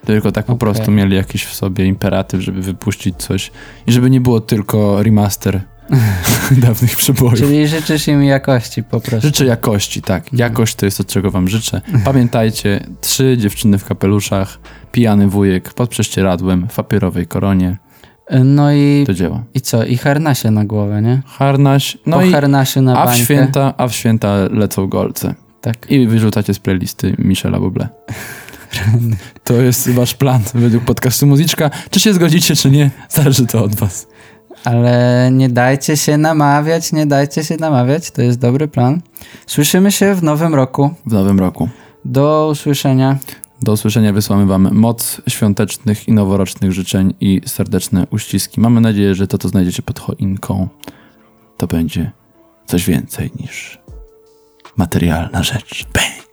Tylko tak po Okej. prostu mieli jakiś w sobie imperatyw, żeby wypuścić coś i żeby nie było tylko remaster [LAUGHS] dawnych przebojów. Czyli życzysz im jakości po prostu. Życzę jakości, tak. Jakość to jest od czego wam życzę. Pamiętajcie, trzy dziewczyny w kapeluszach, pijany wujek pod prześcieradłem, w papierowej koronie. No i, Do dzieła. i co? I harnasie na głowę, nie? Harnaś, no po i harnasiu na a w święta, a w święta lecą golce. Tak. I wyrzucacie z playlisty Michela Bublé. [LAUGHS] To jest wasz plan według podcastu Muzyczka. Czy się zgodzicie, czy nie, zależy to od was. Ale nie dajcie się namawiać, nie dajcie się namawiać. To jest dobry plan. Słyszymy się w nowym roku. W nowym roku. Do usłyszenia. Do usłyszenia wysłamy wam moc świątecznych i noworocznych życzeń i serdeczne uściski. Mamy nadzieję, że to, co znajdziecie pod choinką, to będzie coś więcej niż materialna rzecz. Bang!